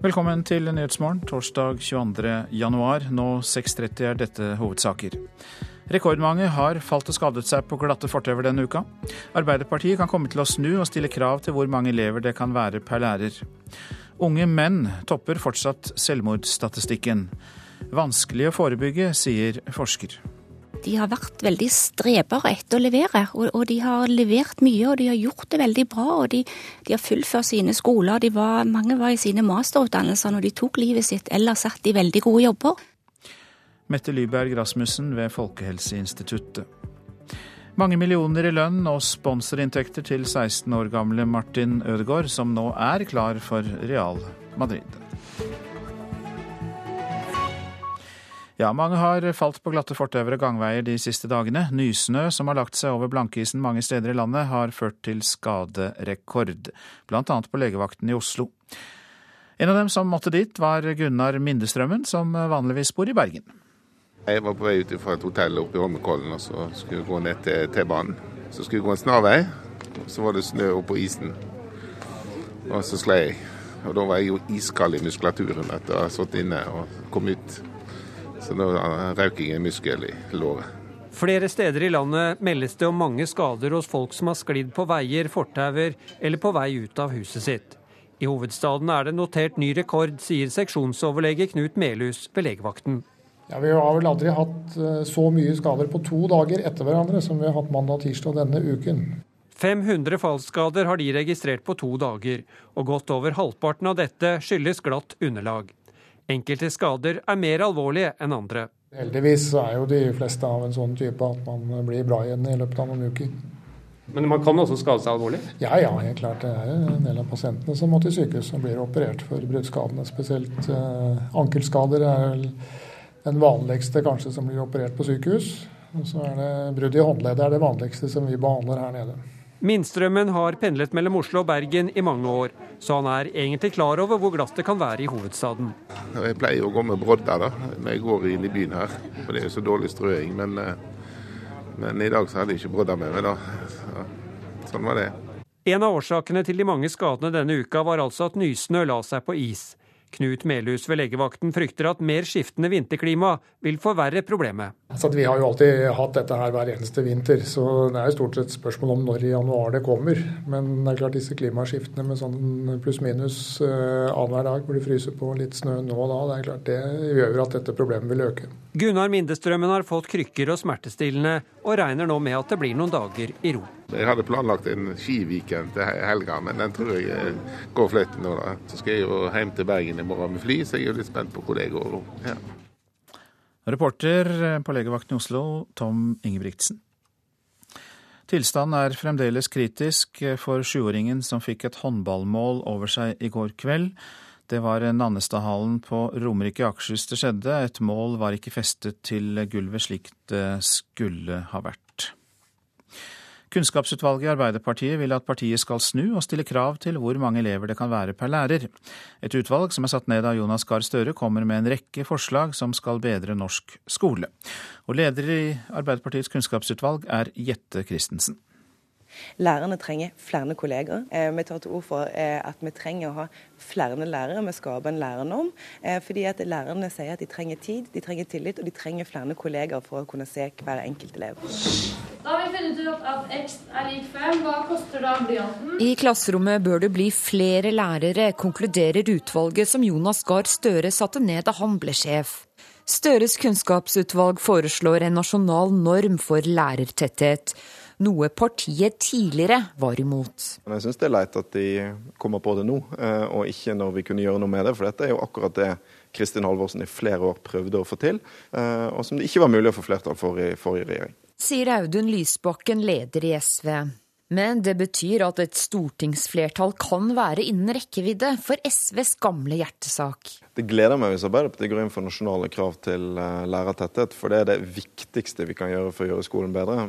Velkommen til Nyhetsmorgen torsdag 22. januar. Nå 6.30 er dette hovedsaker. Rekordmange har falt og skadet seg på glatte fortauer denne uka. Arbeiderpartiet kan komme til å snu og stille krav til hvor mange elever det kan være per lærer. Unge menn topper fortsatt selvmordsstatistikken. Vanskelig å forebygge, sier forsker. De har vært veldig strebere etter å levere, og, og, de har levert mye. Og de har gjort det veldig bra, og de, de har fullført sine skoler. Var, mange var i sine masterutdannelser når de tok livet sitt, eller satt i veldig gode jobber. Mette Lyberg Rasmussen ved Folkehelseinstituttet. Mange millioner i lønn og sponsorinntekter til 16 år gamle Martin Ødegaard, som nå er klar for Real Madrid. Ja, mange har falt på glatte fortauer og gangveier de siste dagene. Nysnø som har lagt seg over blankisen mange steder i landet, har ført til skaderekord, bl.a. på legevakten i Oslo. En av dem som måtte dit, var Gunnar Mindestrømmen, som vanligvis bor i Bergen. Jeg var på vei ut fra et hotell oppe i Holmenkollen og så skulle jeg gå ned til T-banen. Så skulle jeg gå en snarvei, så var det snø oppå isen. Og så sklei jeg. Og da var jeg jo iskald i muskulaturen etter å ha sittet inne og kom ut. Så da røk jeg en muskel i låret. Flere steder i landet meldes det om mange skader hos folk som har sklidd på veier, fortauer eller på vei ut av huset sitt. I hovedstaden er det notert ny rekord, sier seksjonsoverlege Knut Melhus ved legevakten. Ja, Vi har vel aldri hatt eh, så mye skader på to dager etter hverandre som vi har hatt mandag og tirsdag denne uken. 500 fallskader har de registrert på to dager, og godt over halvparten av dette skyldes glatt underlag. Enkelte skader er mer alvorlige enn andre. Heldigvis er jo de fleste av en sånn type at man blir bra igjen i løpet av noen uker. Men man kan også skade seg alvorlig? Ja, ja, helt klart. Det er en del av pasientene som må til sykehus og blir operert for bruddskadene. Spesielt eh, ankelskader er den vanligste kanskje som blir operert på sykehus. Og så er det brudd i håndleddet er det vanligste som vi behandler her nede. Minstrømmen har pendlet mellom Oslo og Bergen i mange år, så han er egentlig klar over hvor glatt det kan være i hovedstaden. Jeg pleier å gå med brodder da, når jeg går inn i byen her, for det er jo så dårlig strøing. Men, eh, men, i dag så hadde jeg ikke brodder med meg, da. Så, sånn var det. En av årsakene til de mange skadene denne uka var altså at nysnø la seg på is. Knut Melhus ved legevakten frykter at mer skiftende vinterklima vil forverre problemet. Så vi har jo alltid hatt dette her hver eneste vinter, så det er jo stort sett spørsmål om når i januar det kommer. Men det er klart disse klimaskiftene med sånn pluss-minus uh, annenhver dag hvor det fryser på litt snø nå og da, det er klart det gjør at dette problemet vil øke. Gunnar Mindestrømmen har fått krykker og smertestillende, og regner nå med at det blir noen dager i ro. Jeg hadde planlagt en skiweekend til helga, men den tror jeg går fløyten nå. da. Så skal jeg jo hjem til Bergen i morgen med fly, så jeg er jo litt spent på hvor det går. Ja. Reporter på legevakten i Oslo, Tom Ingebrigtsen. Tilstanden er fremdeles kritisk for sjuåringen som fikk et håndballmål over seg i går kveld. Det var Nannestadhallen på Romerike i Akershus det skjedde. Et mål var ikke festet til gulvet slik det skulle ha vært. Kunnskapsutvalget i Arbeiderpartiet vil at partiet skal snu og stille krav til hvor mange elever det kan være per lærer. Et utvalg som er satt ned av Jonas Gahr Støre kommer med en rekke forslag som skal bedre norsk skole. Og leder i Arbeiderpartiets kunnskapsutvalg er Jette Christensen. Lærerne trenger flere kolleger. Eh, vi tar til ord for eh, at vi trenger å ha flere lærere. Vi skaper en lærernorm. Eh, fordi at lærerne sier at de trenger tid, de trenger tillit og de trenger flere kolleger for å kunne se hver enkelt elev. Da har vi funnet ut at x er lik 5. Hva koster da blyanten? I klasserommet bør det bli flere lærere, konkluderer utvalget som Jonas Gahr Støre satte ned da han ble sjef. Støres kunnskapsutvalg foreslår en nasjonal norm for lærertetthet noe partiet tidligere var imot. Jeg syns det er leit at de kommer på det nå, eh, og ikke når vi kunne gjøre noe med det. For dette er jo akkurat det Kristin Halvorsen i flere år prøvde å få til, eh, og som det ikke var mulig å få flertall for i forrige regjering. Sier Audun Lysbakken, leder i SV. Men det betyr at et stortingsflertall kan være innen rekkevidde for SVs gamle hjertesak. Det gleder meg hvis Arbeiderpartiet går inn for nasjonale krav til eh, lærertetthet, for det er det viktigste vi kan gjøre for å gjøre skolen bedre.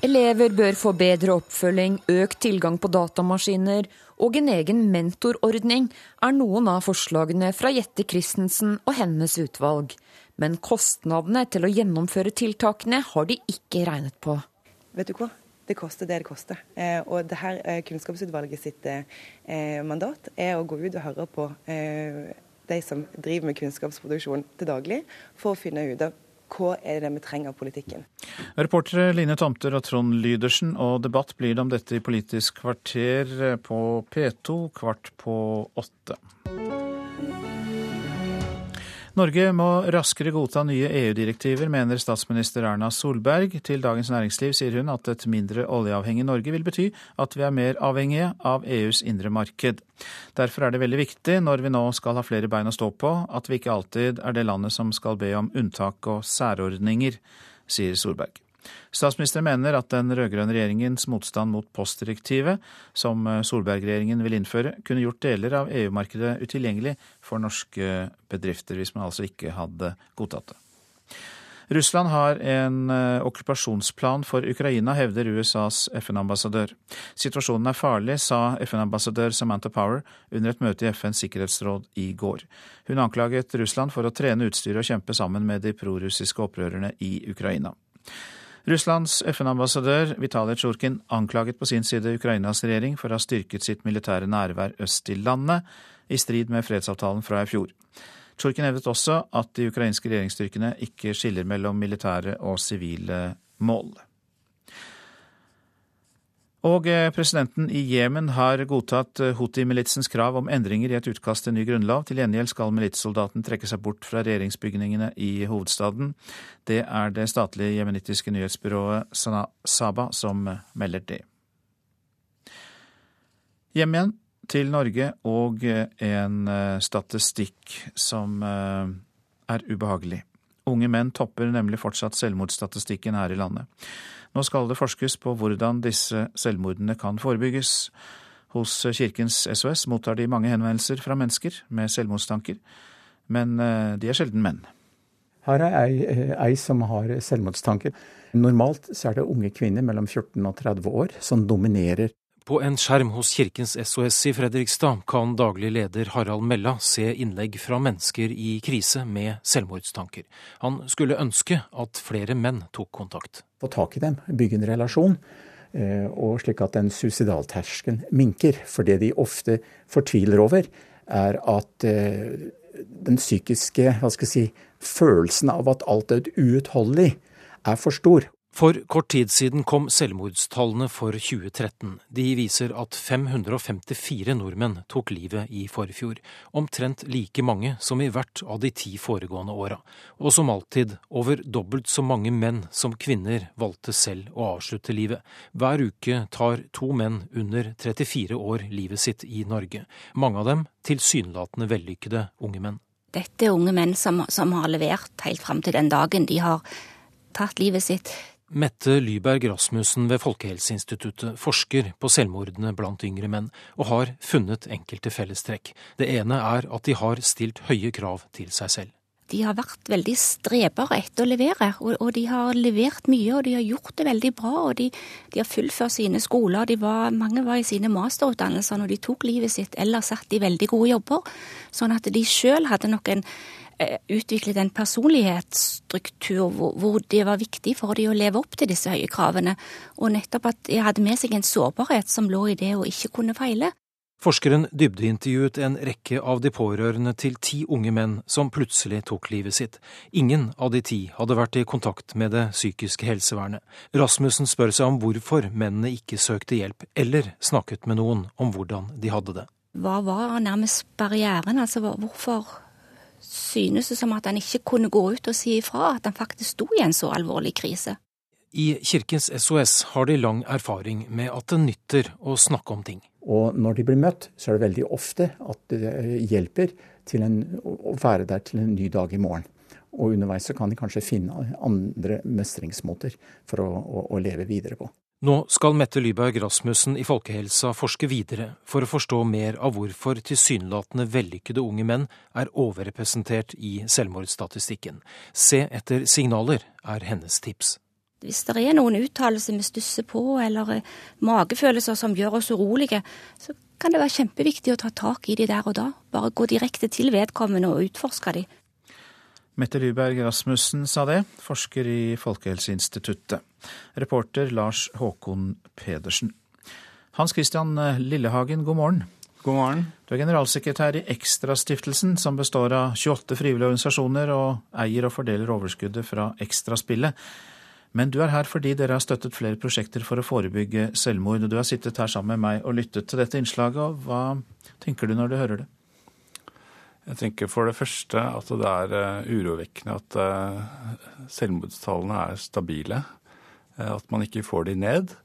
Elever bør få bedre oppfølging, økt tilgang på datamaskiner og en egen mentorordning er noen av forslagene fra Jette Christensen og hennes utvalg. Men kostnadene til å gjennomføre tiltakene har de ikke regnet på. Vet du hva? det koster det det koster. Eh, og det her eh, Kunnskapsutvalget sitt eh, mandat er å gå ut og høre på de som driver med kunnskapsproduksjon til daglig, for å finne ut av hva er det vi trenger av politikken. Reportere Line Tomter og Trond Lydersen, og debatt blir det om dette i Politisk kvarter på P2 kvart på åtte. Norge må raskere godta nye EU-direktiver, mener statsminister Erna Solberg. Til Dagens Næringsliv sier hun at et mindre oljeavhengig Norge vil bety at vi er mer avhengige av EUs indre marked. Derfor er det veldig viktig, når vi nå skal ha flere bein å stå på, at vi ikke alltid er det landet som skal be om unntak og særordninger, sier Solberg. Statsministeren mener at den rød-grønne regjeringens motstand mot postdirektivet, som Solberg-regjeringen vil innføre, kunne gjort deler av EU-markedet utilgjengelig for norske bedrifter, hvis man altså ikke hadde godtatt det. Russland har en eh, okkupasjonsplan for Ukraina, hevder USAs FN-ambassadør. Situasjonen er farlig, sa FN-ambassadør Samantha Power under et møte i FNs sikkerhetsråd i går. Hun anklaget Russland for å trene utstyret og kjempe sammen med de prorussiske opprørerne i Ukraina. Russlands FN-ambassadør Vitalij Tsjurkin anklaget på sin side Ukrainas regjering for å ha styrket sitt militære nærvær øst i landet, i strid med fredsavtalen fra i fjor. Tsjurkin hevdet også at de ukrainske regjeringsstyrkene ikke skiller mellom militære og sivile mål. Og eh, presidenten i Jemen har godtatt eh, Houthi-militsens krav om endringer i et utkast til ny grunnlov. Til gjengjeld skal militssoldaten trekke seg bort fra regjeringsbygningene i hovedstaden. Det er det statlige jemenittiske nyhetsbyrået Saba som melder det. Hjem igjen til Norge og eh, en statistikk som er ubehagelig. Unge menn topper nemlig fortsatt selvmordsstatistikken her i landet. Nå skal det forskes på hvordan disse selvmordene kan forebygges. Hos Kirkens SOS mottar de mange henvendelser fra mennesker med selvmordstanker, men eh, de er sjelden menn. Her er ei, eh, ei som har selvmordstanker. Normalt så er det unge kvinner mellom 14 og 30 år som dominerer på en skjerm hos Kirkens SOS i Fredrikstad kan daglig leder Harald Mella se innlegg fra mennesker i krise med selvmordstanker. Han skulle ønske at flere menn tok kontakt. Få tak i dem, bygge en relasjon, eh, og slik at den suicidalterskelen minker. For det de ofte fortviler over, er at eh, den psykiske hva skal jeg si, følelsen av at alt er uutholdelig, er for stor. For kort tid siden kom selvmordstallene for 2013. De viser at 554 nordmenn tok livet i forfjor. Omtrent like mange som i hvert av de ti foregående åra. Og som alltid, over dobbelt så mange menn som kvinner valgte selv å avslutte livet. Hver uke tar to menn under 34 år livet sitt i Norge. Mange av dem tilsynelatende vellykkede unge menn. Dette er unge menn som, som har levert helt fram til den dagen de har tatt livet sitt. Mette Lyberg Rasmussen ved Folkehelseinstituttet forsker på selvmordene blant yngre menn, og har funnet enkelte fellestrekk. Det ene er at de har stilt høye krav til seg selv. De har vært veldig strebere etter å levere, og, og, de har levert mye, og de har gjort det veldig bra. og De, de har fullført sine skoler, var, mange var i sine masterutdannelser når de tok livet sitt, eller satt i veldig gode jobber. Sånn at de sjøl hadde nok en utviklet en personlighetsstruktur hvor, hvor, det var viktig for dem å leve opp til disse høye kravene, og nettopp at de hadde med seg en sårbarhet som lå i det å ikke kunne feile. Forskeren dybdeintervjuet en rekke av de pårørende til ti unge menn som plutselig tok livet sitt. Ingen av de ti hadde vært i kontakt med det psykiske helsevernet. Rasmussen spør seg om hvorfor mennene ikke søkte hjelp, eller snakket med noen om hvordan de hadde det. Hva var nærmest barrieren? Altså hvorfor synes det som at han ikke kunne gå ut og si ifra at han faktisk sto i en så alvorlig krise. I Kirkens SOS har de lang erfaring med at det nytter å snakke om ting. Og når de blir møtt, så er det veldig ofte at det hjelper til en, å være der til en ny dag i morgen. Og underveis så kan de kanskje finne andre mestringsmåter for å, å, å leve videre på. Nå skal Mette Lyberg Rasmussen i Folkehelsa forske videre for å forstå mer av hvorfor tilsynelatende vellykkede unge menn er overrepresentert i selvmordsstatistikken. Se etter signaler, er hennes tips. Hvis det er noen uttalelser vi stusser på, eller eh, magefølelser som gjør oss urolige, så kan det være kjempeviktig å ta tak i de der og da. Bare gå direkte til vedkommende og utforske de. Mette Lyberg Rasmussen sa det, forsker i Folkehelseinstituttet. Reporter Lars Håkon Pedersen. Hans Christian Lillehagen, god morgen. God morgen. Du er generalsekretær i Ekstrastiftelsen, som består av 28 frivillige organisasjoner og eier og fordeler overskuddet fra Ekstraspillet. Men du er her fordi dere har støttet flere prosjekter for å forebygge selvmord. Du har sittet her sammen med meg og lyttet til dette innslaget. og Hva tenker du når du hører det? Jeg tenker for det første at det er eh, urovekkende at eh, selvmordstallene er stabile. Eh, at man ikke får de ned.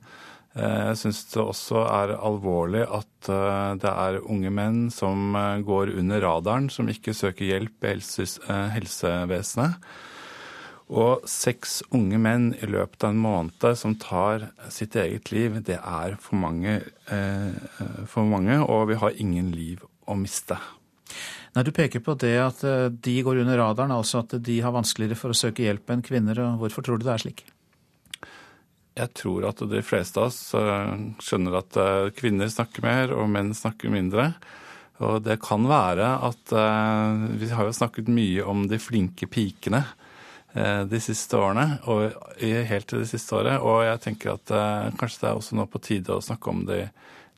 Jeg syns det også er alvorlig at det er unge menn som går under radaren, som ikke søker hjelp i helsevesenet. Og seks unge menn i løpet av en måned som tar sitt eget liv, det er for mange, for mange og vi har ingen liv å miste. Nei, Du peker på det at eh, de går under radaren, altså at de har vanskeligere for å søke hjelp enn kvinner. og Hvorfor tror du det er slik? Jeg tror at de fleste av oss eh, skjønner at eh, kvinner snakker mer og menn snakker mindre. Og det kan være at Vi har jo snakket mye om de flinke pikene. De siste årene, og helt til det siste året. Og jeg tenker at kanskje det er også nå på tide å snakke om de,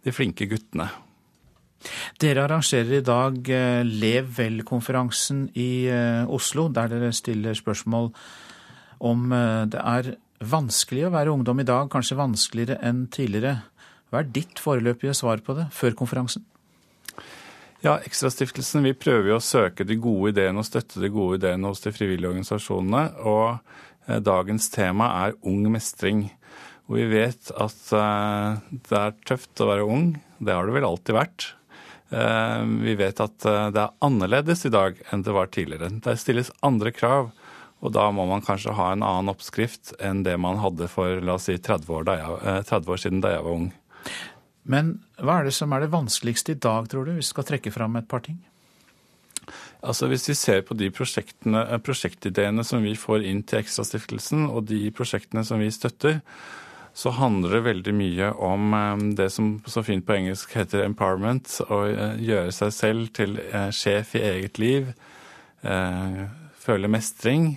de flinke guttene. Dere arrangerer i dag eh, Lev vel-konferansen i Oslo, der dere stiller spørsmål om det er vanskelig å være ungdom i dag, kanskje vanskeligere enn tidligere. Hva er ditt foreløpige svar på det før konferansen? Ja, Ekstrastiftelsen vi prøver jo å søke de gode ideene og støtte de gode ideene hos de frivillige organisasjonene. Og eh, dagens tema er ung mestring. Og vi vet at eh, det er tøft å være ung. Det har det vel alltid vært. Eh, vi vet at det er annerledes i dag enn det var tidligere. Det stilles andre krav. Og da må man kanskje ha en annen oppskrift enn det man hadde for la oss si 30 år, jeg, 30 år siden da jeg var ung. Men hva er det som er det vanskeligste i dag, tror du, hvis du skal trekke fram et par ting? Altså Hvis vi ser på de eh, prosjektideene som vi får inn til Ekstrastiftelsen, og de prosjektene som vi støtter, så handler det veldig mye om eh, det som så fint på engelsk heter empowerment. Å eh, gjøre seg selv til sjef i eget liv. Føle mestring.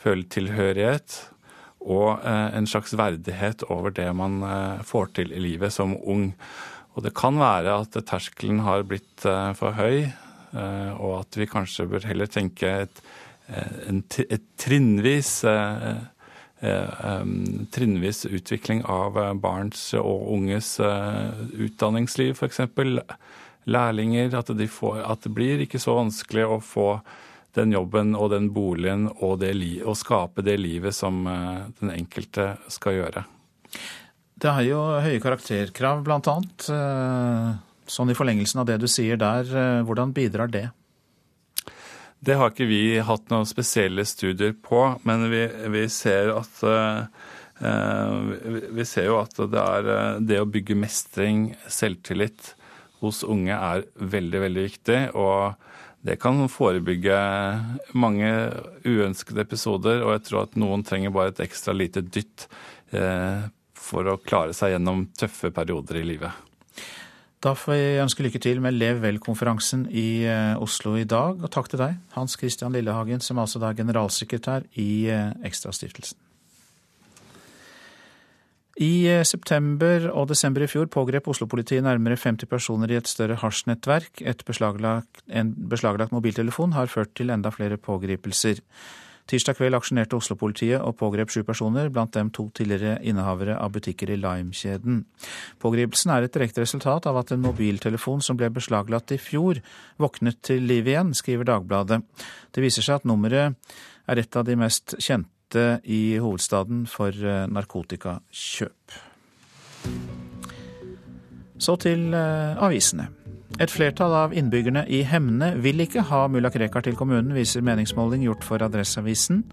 Føle tilhørighet og eh, en slags verdighet over det man eh, får til i livet som ung. Og det kan være at terskelen har blitt eh, for høy, og at vi kanskje bør heller tenke et, et trinnvis trinnvis utvikling av barns og unges utdanningsliv, f.eks. Lærlinger. At, de får, at det blir ikke så vanskelig å få den jobben og den boligen og det, å skape det livet som eh, den enkelte skal gjøre. Det er jo høye karakterkrav. Eh, sånn i forlengelsen av det du sier der, eh, hvordan bidrar det? Det har ikke vi hatt noen spesielle studier på, men vi, vi ser at vi ser jo at det er det å bygge mestring, selvtillit, hos unge er veldig, veldig viktig. Og det kan forebygge mange uønskede episoder, og jeg tror at noen trenger bare et ekstra lite dytt eh, for å klare seg gjennom tøffe perioder i livet. Da får jeg ønske lykke til med Lev vel-konferansen i eh, Oslo i dag. Og takk til deg, Hans Christian Lillehagen, som altså er generalsekretær i eh, Ekstrastiftelsen. I eh, september og desember i fjor pågrep Oslo-politiet nærmere 50 personer i et større hasjnettverk. Et en beslaglagt mobiltelefon har ført til enda flere pågripelser. Tirsdag kveld aksjonerte Oslo-politiet og pågrep sju personer, blant dem to tidligere innehavere av butikker i Lime-kjeden. Pågripelsen er et direkte resultat av at en mobiltelefon som ble beslaglagt i fjor, våknet til liv igjen, skriver Dagbladet. Det viser seg at nummeret er et av de mest kjente i hovedstaden for eh, narkotikakjøp. Så til eh, avisene. Et flertall av innbyggerne i Hemne vil ikke ha mulla Krekar til kommunen, viser meningsmåling gjort for Adresseavisen.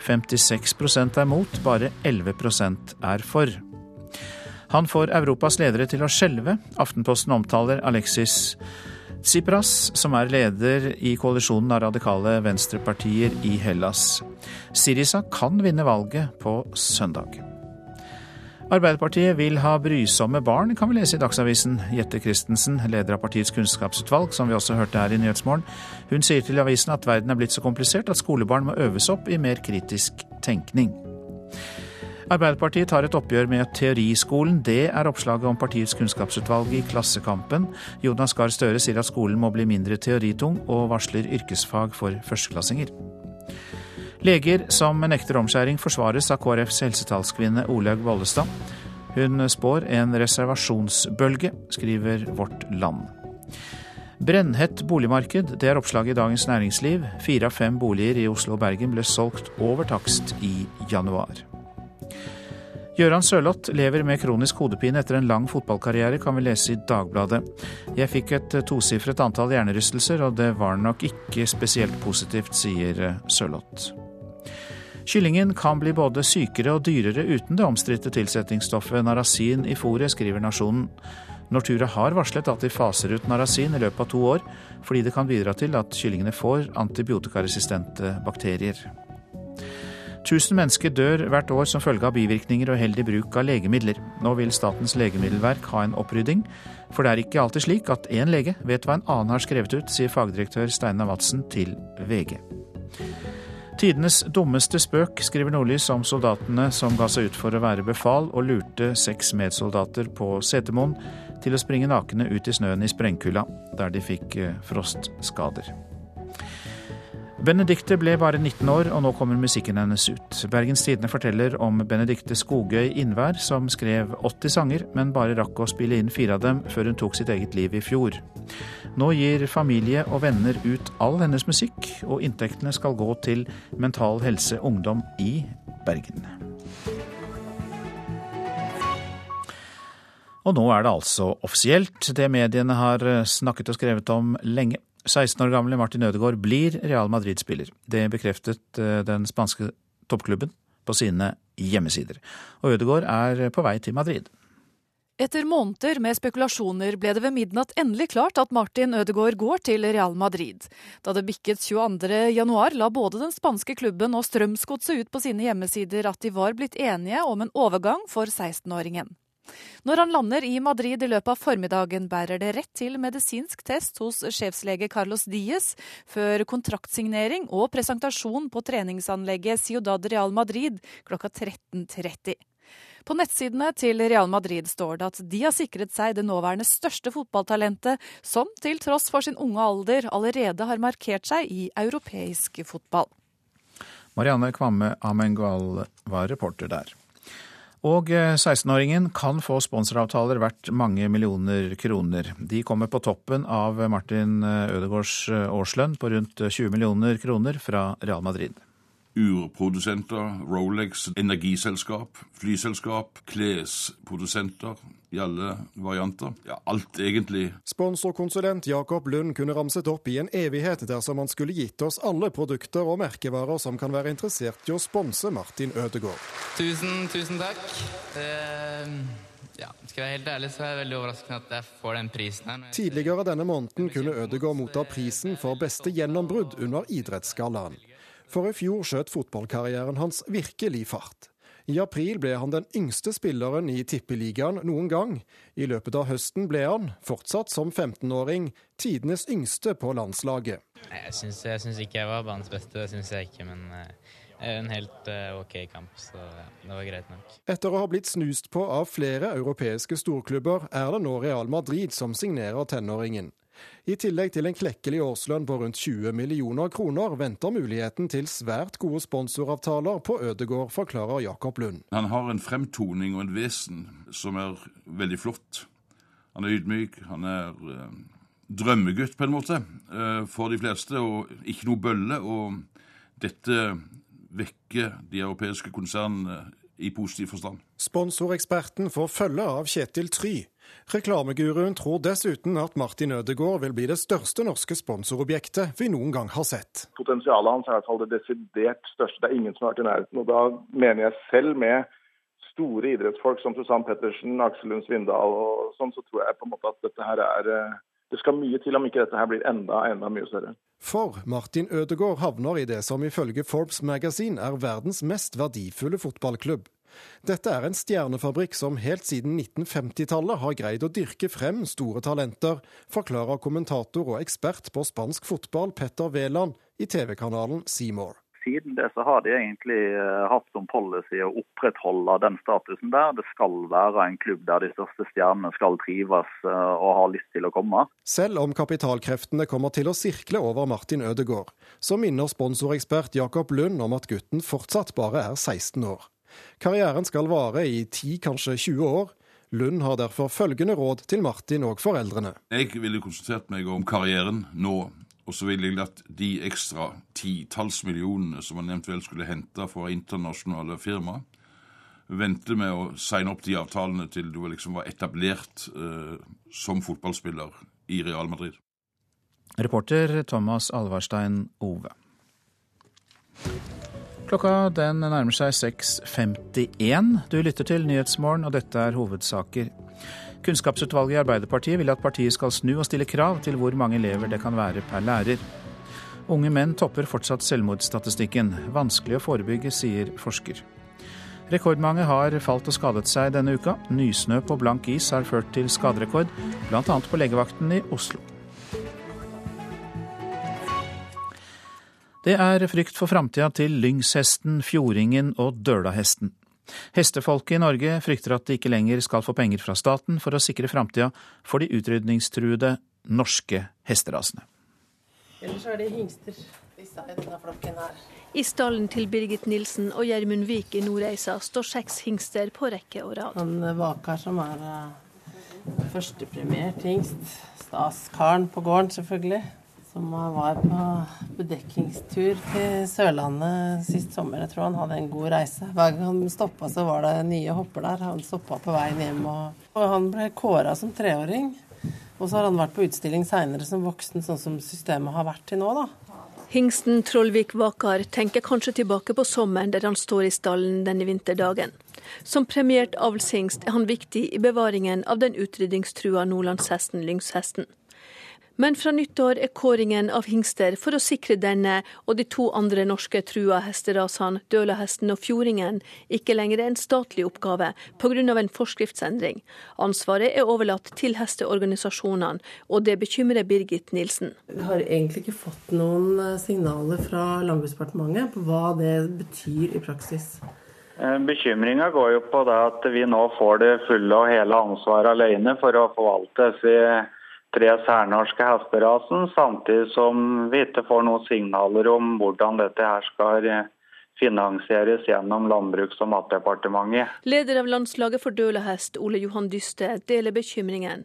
56% er mot, bare 11% er for. Han får Europas ledere til å skjelve. Aftenposten omtaler Alexis Tsipras, som er leder i koalisjonen av radikale venstrepartier i Hellas. Sirisa kan vinne valget på søndag. Arbeiderpartiet vil ha brysomme barn, kan vi lese i Dagsavisen. Jette Christensen, leder av partiets kunnskapsutvalg, som vi også hørte her i Nyhetsmorgen, hun sier til avisen at verden er blitt så komplisert at skolebarn må øves opp i mer kritisk tenkning. Arbeiderpartiet tar et oppgjør med teoriskolen. Det er oppslaget om partiets kunnskapsutvalg i Klassekampen. Jonas Gahr Støre sier at skolen må bli mindre teoritung, og varsler yrkesfag for førsteklassinger. Leger som nekter omskjæring forsvares av KrFs helsetalskvinne Olaug Bollestad. Hun spår en reservasjonsbølge, skriver Vårt Land. Brennhett boligmarked, det er oppslaget i Dagens Næringsliv. Fire av fem boliger i Oslo og Bergen ble solgt over takst i januar. Gøran Sørloth lever med kronisk hodepine etter en lang fotballkarriere, kan vi lese i Dagbladet. Jeg fikk et tosifret antall hjernerystelser, og det var nok ikke spesielt positivt, sier Sørloth. Kyllingen kan bli både sykere og dyrere uten det omstridte tilsetningsstoffet narasin i fôret, skriver Nasjonen. Nortura har varslet at de faser ut narasin i løpet av to år, fordi det kan bidra til at kyllingene får antibiotikaresistente bakterier. Tusen mennesker dør hvert år som følge av bivirkninger og uheldig bruk av legemidler. Nå vil Statens legemiddelverk ha en opprydding, for det er ikke alltid slik at én lege vet hva en annen har skrevet ut, sier fagdirektør Steinar Madsen til VG. Tidenes dummeste spøk, skriver Nordlys om soldatene som ga seg ut for å være befal og lurte seks medsoldater på Setermoen til å springe nakne ut i snøen i sprengkulda, der de fikk eh, frostskader. Benedicte ble bare 19 år, og nå kommer musikken hennes ut. Bergens Tidende forteller om Benedicte Skogøy Innvær, som skrev 80 sanger, men bare rakk å spille inn fire av dem før hun tok sitt eget liv i fjor. Nå gir familie og venner ut all hennes musikk, og inntektene skal gå til Mental Helse Ungdom i Bergen. Og nå er det altså offisielt, det mediene har snakket og skrevet om lenge. 16 år gamle Martin Ødegaard blir Real Madrid-spiller. Det bekreftet eh, den spanske toppklubben på sine hjemmesider. Og Ødegaard er på vei til Madrid. Etter måneder med spekulasjoner ble det ved midnatt endelig klart at Martin Ødegaard går til Real Madrid. Da det bikket 22.1, la både den spanske klubben og Strømsgodset ut på sine hjemmesider at de var blitt enige om en overgang for 16-åringen. Når han lander i Madrid i løpet av formiddagen, bærer det rett til medisinsk test hos sjefslege Carlos Diez, før kontraktsignering og presentasjon på treningsanlegget Ciudad Real Madrid klokka 13.30. På nettsidene til Real Madrid står det at de har sikret seg det nåværende største fotballtalentet, som til tross for sin unge alder allerede har markert seg i europeisk fotball. Marianne Kvamme Amengual var reporter der. Og 16-åringen eh, kan få sponsoravtaler verdt mange millioner kroner. De kommer på toppen av Martin eh, Ødegaards eh, årslønn på rundt 20 millioner kroner fra Real Madrid urprodusenter, Rolex, energiselskap, flyselskap, klesprodusenter i alle varianter. Ja, alt egentlig. Sponsorkonsulent Jakob Lund kunne ramset opp i en evighet dersom han skulle gitt oss alle produkter og merkevarer som kan være interessert i å sponse Martin Ødegaard. Tusen, tusen takk. Uh... Ja, skal jeg være helt ærlig, så er jeg veldig overraskende at jeg får den prisen her. Tidligere denne måneden kunne Ødegaard motta prisen for beste gjennombrudd under Idrettsgallaen. For i fjor skjøt fotballkarrieren hans virkelig fart. I april ble han den yngste spilleren i Tippeligaen noen gang. I løpet av høsten ble han, fortsatt som 15-åring, tidenes yngste på landslaget. Jeg syns ikke jeg var banens beste, det syns jeg ikke, men uh, en helt uh, OK kamp, så det var greit nok. Etter å ha blitt snust på av flere europeiske storklubber, er det nå Real Madrid som signerer tenåringen. I tillegg til en klekkelig årslønn på rundt 20 millioner kroner, venter muligheten til svært gode sponsoravtaler på Ødegård, forklarer Jakob Lund. Han har en fremtoning og en vesen som er veldig flott. Han er ydmyk, han er eh, drømmegutt på en måte eh, for de fleste, og ikke noe bølle. Og dette vekker de europeiske konsernene i positiv forstand. Sponsoreksperten får følge av Kjetil Try. Reklameguruen tror dessuten at Martin Ødegaard vil bli det største norske sponsorobjektet vi noen gang har sett. Potensialet hans er i hvert fall det desidert største. Det er ingen som har vært i nærheten. Og da mener jeg selv med store idrettsfolk som Susann Pettersen, Aksel Lund Svindal og sånn, så tror jeg på en måte at dette her er eh, det skal mye til om ikke dette her blir enda, enda mye større. For Martin Ødegaard havner i det som ifølge Forbes Magazine er verdens mest verdifulle fotballklubb. Dette er en stjernefabrikk som helt siden 1950-tallet har greid å dyrke frem store talenter, forklarer kommentator og ekspert på spansk fotball Petter Wæland i TV-kanalen Seymour siden det så har de egentlig eh, hatt som policy å opprettholde den statusen der. Det skal være en klubb der de største stjernene skal trives eh, og ha lyst til å komme. Selv om kapitalkreftene kommer til å sirkle over Martin Ødegaard, så minner sponsorekspert Jakob Lund om at gutten fortsatt bare er 16 år. Karrieren skal vare i 10, kanskje 20 år. Lund har derfor følgende råd til Martin og foreldrene. Jeg ville konsentrert meg om karrieren nå og så ville jeg latt de ekstra titalls millionene som man eventuelt skulle hente fra internasjonale firma, vente med å signe opp de avtalene til du liksom var etablert eh, som fotballspiller i Real Madrid. Reporter Thomas Alvarstein Ove. Klokka den nærmer seg 6.51. Du lytter til Nyhetsmorgen, og dette er hovedsaker. Kunnskapsutvalget i Arbeiderpartiet vil at partiet skal snu og stille krav til hvor mange elever det kan være per lærer. Unge menn topper fortsatt selvmordsstatistikken. Vanskelig å forebygge, sier forsker. Rekordmange har falt og skadet seg denne uka. Nysnø på blank is har ført til skaderekord, bl.a. på legevakten i Oslo. Det er frykt for framtida til Lyngshesten, Fjordingen og Dølahesten. Hestefolket i Norge frykter at de ikke lenger skal få penger fra staten for å sikre framtida for de utrydningstruede norske hesterasene. Ellers er det hingster i denne flokken her. I stallen til Birgit Nilsen og Gjermund Vik i Nordreisa står seks hingster på rekke og rad. Han Vakar som er uh, førstepremiert hingst. Staskaren på gården, selvfølgelig som var på bedekkingstur til Sørlandet sist sommer. Jeg tror han hadde en god reise. Hver gang han stoppa, så var det nye hopper der. Han stoppa på veien hjem. Og, og han ble kåra som treåring. Og så har han vært på utstilling seinere som voksen, sånn som systemet har vært til nå, da. Hingsten Trollvik Vakar tenker kanskje tilbake på sommeren der han står i stallen denne vinterdagen. Som premiert avlshingst er han viktig i bevaringen av den utrydningstrua nordlandshesten Lyngshesten. Men fra nyttår er kåringen av hingster for å sikre denne og de to andre norske trua hesterasene, Dølahesten og Fjordingen, ikke lenger en statlig oppgave pga. en forskriftsendring. Ansvaret er overlatt til hesteorganisasjonene, og det bekymrer Birgit Nilsen. Vi har egentlig ikke fått noen eh, signaler fra Landbruksdepartementet på hva det betyr i praksis. Eh, Bekymringa går jo på det at vi nå får det fulle og hele ansvaret alene for å forvalte. Tre særnorske hesterasen, samtidig som vi ikke får noen signaler om hvordan dette her skal finansieres gjennom Landbruks- og matdepartementet. Leder av landslaget for dølehest, Ole Johan Dyste, deler bekymringen.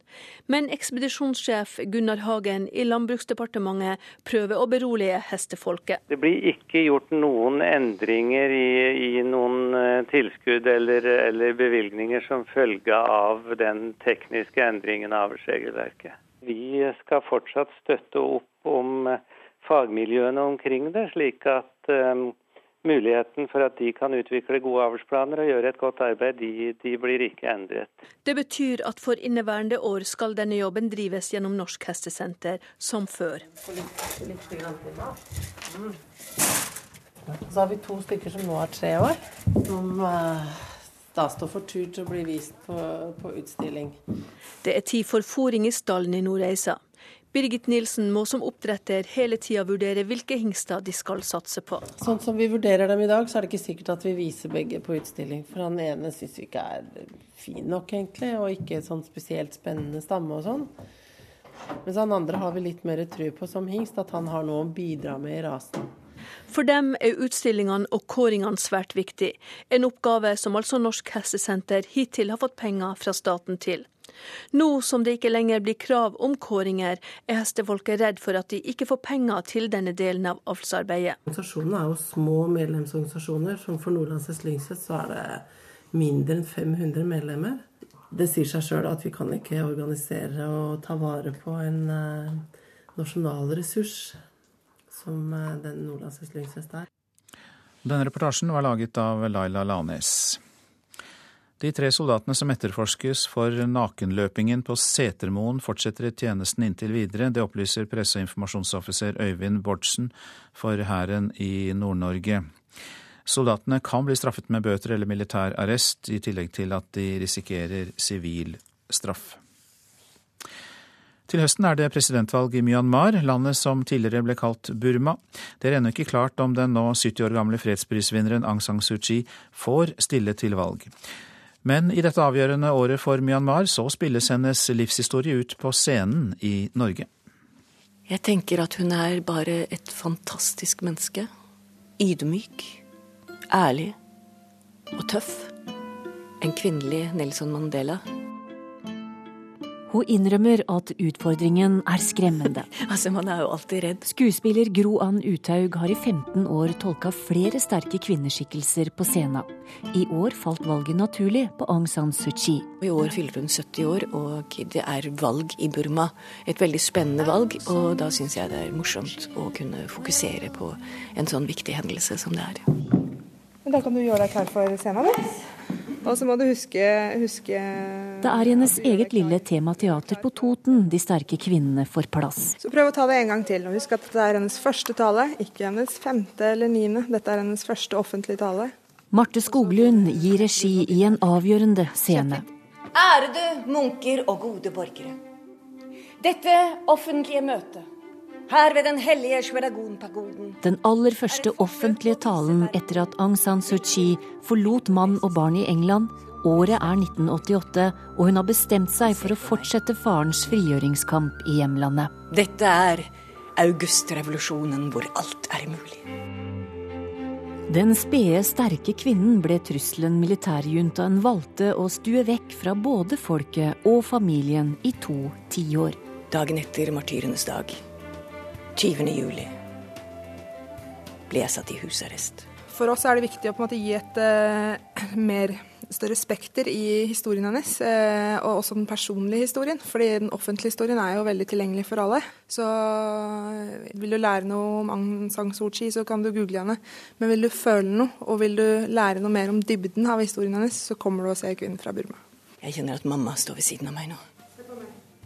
Men ekspedisjonssjef Gunnar Hagen i Landbruksdepartementet prøver å berolige hestefolket. Det blir ikke gjort noen endringer i, i noen eh, tilskudd eller, eller bevilgninger som følge av den tekniske endringen av regelverket. Vi skal fortsatt støtte opp om eh, fagmiljøene omkring det, slik at um, muligheten for at de kan utvikle gode avlsplaner og gjøre et godt arbeid, de, de, blir ikke endret. Det betyr at for inneværende år skal denne jobben drives gjennom Norsk hestesenter som før. Mm. Så har vi to stykker som nå er tre år, som uh, da står for tur til å bli vist på, på utstilling. Det er tid for fôring i stallen i Nordreisa. Birgit Nilsen må som oppdretter hele tida vurdere hvilke hingster de skal satse på. Sånn som vi vurderer dem i dag, så er det ikke sikkert at vi viser begge på utstilling. For han ene syns vi ikke er fin nok, egentlig, og ikke sånn spesielt spennende stamme og sånn. Mens han andre har vi litt mer tro på som hingst, at han har noe å bidra med i rasen. For dem er utstillingene og kåringene svært viktig. En oppgave som altså Norsk Hestesenter hittil har fått penger fra staten til. Nå som det ikke lenger blir krav om kåringer, er hestefolket redd for at de ikke får penger til denne delen av avlsarbeidet. Organisasjonene er jo små medlemsorganisasjoner. Som for Nordlands Hest så er det mindre enn 500 medlemmer. Det sier seg sjøl at vi kan ikke organisere og ta vare på en uh, nasjonal ressurs som eh, den nordlandske slyngfest er. Denne reportasjen var laget av Laila Lanes. De tre soldatene som etterforskes for nakenløpingen på Setermoen, fortsetter i tjenesten inntil videre. Det opplyser presse- og informasjonsoffiser Øyvind Bårdsen for Hæren i Nord-Norge. Soldatene kan bli straffet med bøter eller militær arrest, i tillegg til at de risikerer sivil straff. Til høsten er det presidentvalg i Myanmar, landet som tidligere ble kalt Burma. Det er ennå ikke klart om den nå 70 år gamle fredsprisvinneren Aung San Suu Kyi får stille til valg. Men i dette avgjørende året for Myanmar så spilles hennes livshistorie ut på scenen i Norge. Jeg tenker at hun er bare et fantastisk menneske. Ydmyk, ærlig og tøff. En kvinnelig Nelson Mandela. Hun innrømmer at utfordringen er skremmende. altså, man er jo alltid redd. Skuespiller Gro Ann Uthaug har i 15 år tolka flere sterke kvinneskikkelser på scenen. I år falt valget naturlig på Aung San Suu Kyi. I år fyller hun 70 år, og det er valg i Burma. Et veldig spennende valg, og da syns jeg det er morsomt å kunne fokusere på en sånn viktig hendelse som det er. Da kan du gjøre deg klar for scenen. Og så må du huske, huske Det er hennes eget lille temateater på Toten de sterke kvinnene får plass. Så prøv å ta det en gang til. Og husk at dette er hennes første tale, ikke hennes femte eller niende. Dette er hennes første offentlige tale. Marte Skoglund gir regi i en avgjørende scene. Ærede munker og gode borgere. Dette offentlige møtet her ved den hellige Shweragon-pagoden. Den aller første offentlige talen etter at Aung San Suu Kyi forlot mann og barn i England. Året er 1988, og hun har bestemt seg for å fortsette farens frigjøringskamp i hjemlandet. Dette er augustrevolusjonen hvor alt er mulig. Den spede, sterke kvinnen ble trusselen militærjuntaen valgte å stue vekk fra både folket og familien i to tiår. Dagen etter martyrenes dag 20. juli ble jeg satt i husarrest. For oss er det viktig å på en måte gi et uh, mer større spekter i historien hennes, uh, og også den personlige historien. Fordi den offentlige historien er jo veldig tilgjengelig for alle. Så uh, vil du lære noe om Aung San Suu Kyi, så kan du google henne. Men vil du føle noe, og vil du lære noe mer om dybden av historien hennes, så kommer du å se kvinnen fra Burma. Jeg kjenner at mamma står ved siden av meg nå.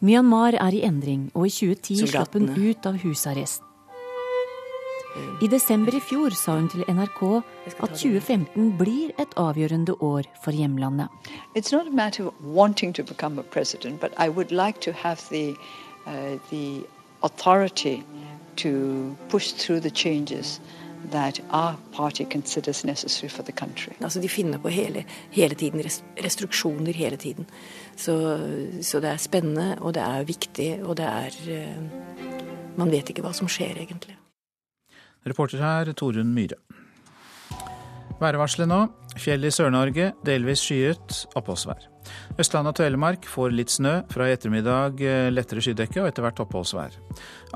Myanmar er i endring, og i 2010 slapp hun ut av husarrest. I desember i fjor sa hun til NRK at 2015 blir et avgjørende år for hjemlandet. It's not a matter of wanting to become a president, but I would like to have the, uh, the authority to push through the changes that our party considers necessary for the country. Altså, de finner på hele, hele tiden restriksjoner hele tiden. Så, så, det er spennende, og det er viktig, og det er uh, Man vet ikke hva som skjer, egentlig. Reporter her Torunn Myhre. Værvarselet nå. Fjell i Sør-Norge, delvis skyet, oppholdsvær. Østland og Telemark får litt snø. Fra i ettermiddag lettere skydekke og etter hvert oppholdsvær.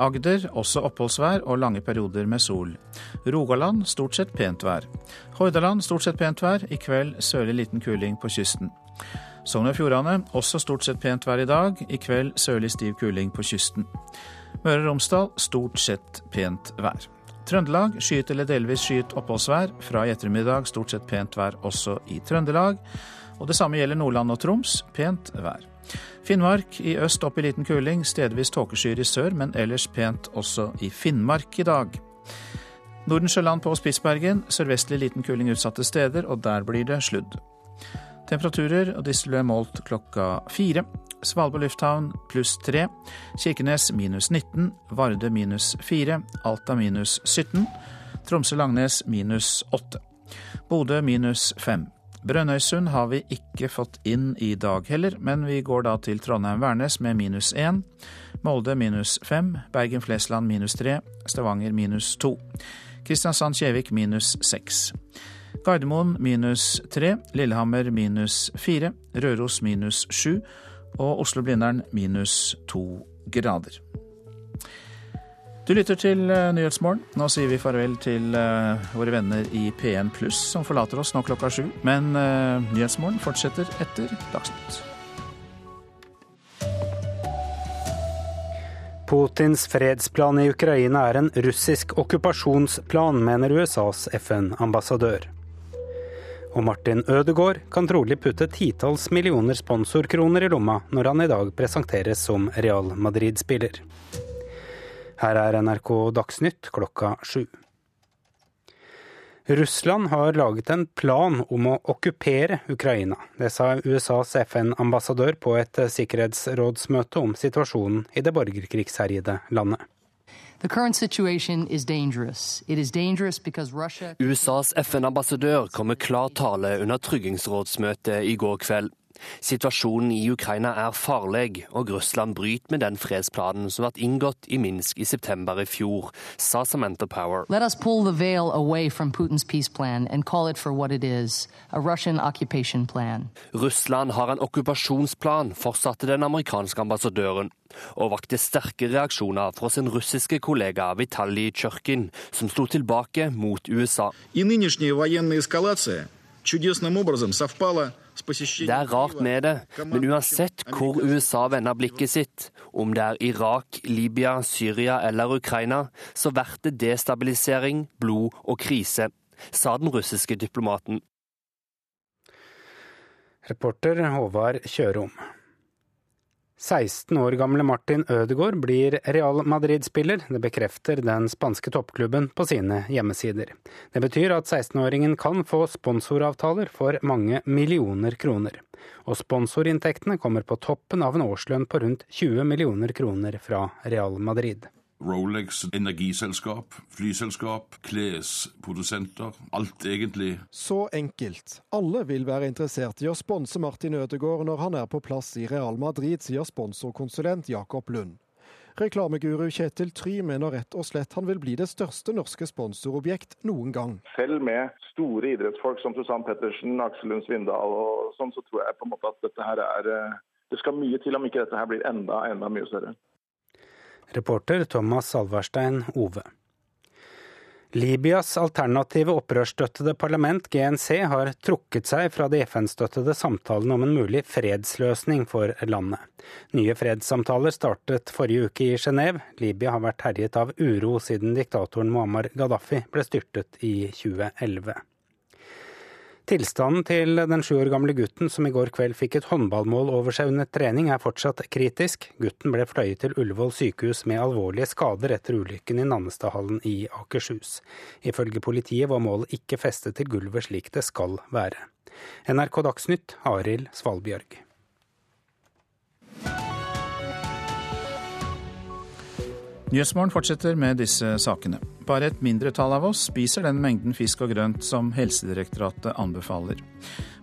Agder også oppholdsvær og lange perioder med sol. Rogaland stort sett pent vær. Hordaland stort sett pent vær. I kveld sørlig liten kuling på kysten. Sogn og Fjordane også stort sett pent vær i dag. I kveld sørlig stiv kuling på kysten. Møre og Romsdal stort sett pent vær. Trøndelag skyet eller delvis skyet oppholdsvær. Fra i ettermiddag stort sett pent vær også i Trøndelag. Og det samme gjelder Nordland og Troms. Pent vær. Finnmark i øst opp i liten kuling, stedvis tåkeskyer i sør, men ellers pent også i Finnmark i dag. Nordensjøland på Spitsbergen, sørvestlig liten kuling utsatte steder, og der blir det sludd. Temperaturer, og disse målt klokka fire. Svalbard lufthavn pluss tre. Kirkenes minus 19. Varde minus fire. Alta minus 17. Tromsø-Langnes minus åtte. Bodø minus fem. Brønnøysund har vi ikke fått inn i dag heller, men vi går da til Trondheim-Værnes med minus én. Molde minus fem. Bergen-Flesland minus tre. Stavanger minus to. Kristiansand-Kjevik minus seks. Gardermoen minus tre, Lillehammer minus fire, Røros minus sju og Oslo-Blindern minus to grader. Du lytter til Nyhetsmorgen. Nå sier vi farvel til våre venner i P1 Pluss, som forlater oss nå klokka sju. Men Nyhetsmorgen fortsetter etter Dagsnytt. Putins fredsplan i Ukraina er en russisk okkupasjonsplan, mener USAs FN-ambassadør. Og Martin Ødegaard kan trolig putte titalls millioner sponsorkroner i lomma når han i dag presenteres som Real Madrid-spiller. Her er NRK Dagsnytt klokka sju. Russland har laget en plan om å okkupere Ukraina. Det sa USAs FN-ambassadør på et sikkerhetsrådsmøte om situasjonen i det borgerkrigsherjede landet. USAs FN-ambassadør kom med klar tale under tryggingsrådsmøtet i går kveld. Situasjonen i Ukraina er farlig, og Russland bryter med den fredsplanen som ble inngått i Minsk i september i fjor, sa Samantha Power. Let us pull the veil away from Putin's peace plan and call it for what it is, a Russian occupation plan. Russland har en okkupasjonsplan, fortsatte den amerikanske ambassadøren, og vakte sterke reaksjoner fra sin russiske kollega Vitalij Tsjørkin, som slo tilbake mot USA. И det er rart med det, men uansett hvor USA vender blikket sitt, om det er Irak, Libya, Syria eller Ukraina, så blir det destabilisering, blod og krise, sa den russiske diplomaten. Reporter Håvard Kjørom. 16 år gamle Martin Ødegaard blir Real Madrid-spiller. Det bekrefter den spanske toppklubben på sine hjemmesider. Det betyr at 16-åringen kan få sponsoravtaler for mange millioner kroner. Og sponsorinntektene kommer på toppen av en årslønn på rundt 20 millioner kroner fra Real Madrid. Rolex, energiselskap, flyselskap, klesprodusenter. Alt egentlig. Så enkelt. Alle vil være interessert i å sponse Martin Ødegaard når han er på plass i Real Madrid, sier sponsorkonsulent Jakob Lund. Reklameguru Kjetil Try mener rett og slett han vil bli det største norske sponsorobjekt noen gang. Selv med store idrettsfolk som Susann Pettersen, Aksel Lund Svindal og sånn, så tror jeg på en måte at dette her er eh, Det skal mye til om ikke dette her blir enda, enda mye større. Reporter Thomas Salverstein Ove. Libyas alternative opprørsstøttede parlament, GNC, har trukket seg fra de FN-støttede samtalene om en mulig fredsløsning for landet. Nye fredssamtaler startet forrige uke i Genéve. Libya har vært herjet av uro siden diktatoren Muammar Gaddafi ble styrtet i 2011. Tilstanden til den sju år gamle gutten som i går kveld fikk et håndballmål over seg under trening, er fortsatt kritisk. Gutten ble fløyet til Ullevål sykehus med alvorlige skader etter ulykken i Nannestadhallen i Akershus. Ifølge politiet var målet ikke festet til gulvet slik det skal være. NRK Dagsnytt, Arild Svalbjørg. Nyhetsmorgen fortsetter med disse sakene. Bare et mindretall av oss spiser den mengden fisk og grønt som Helsedirektoratet anbefaler.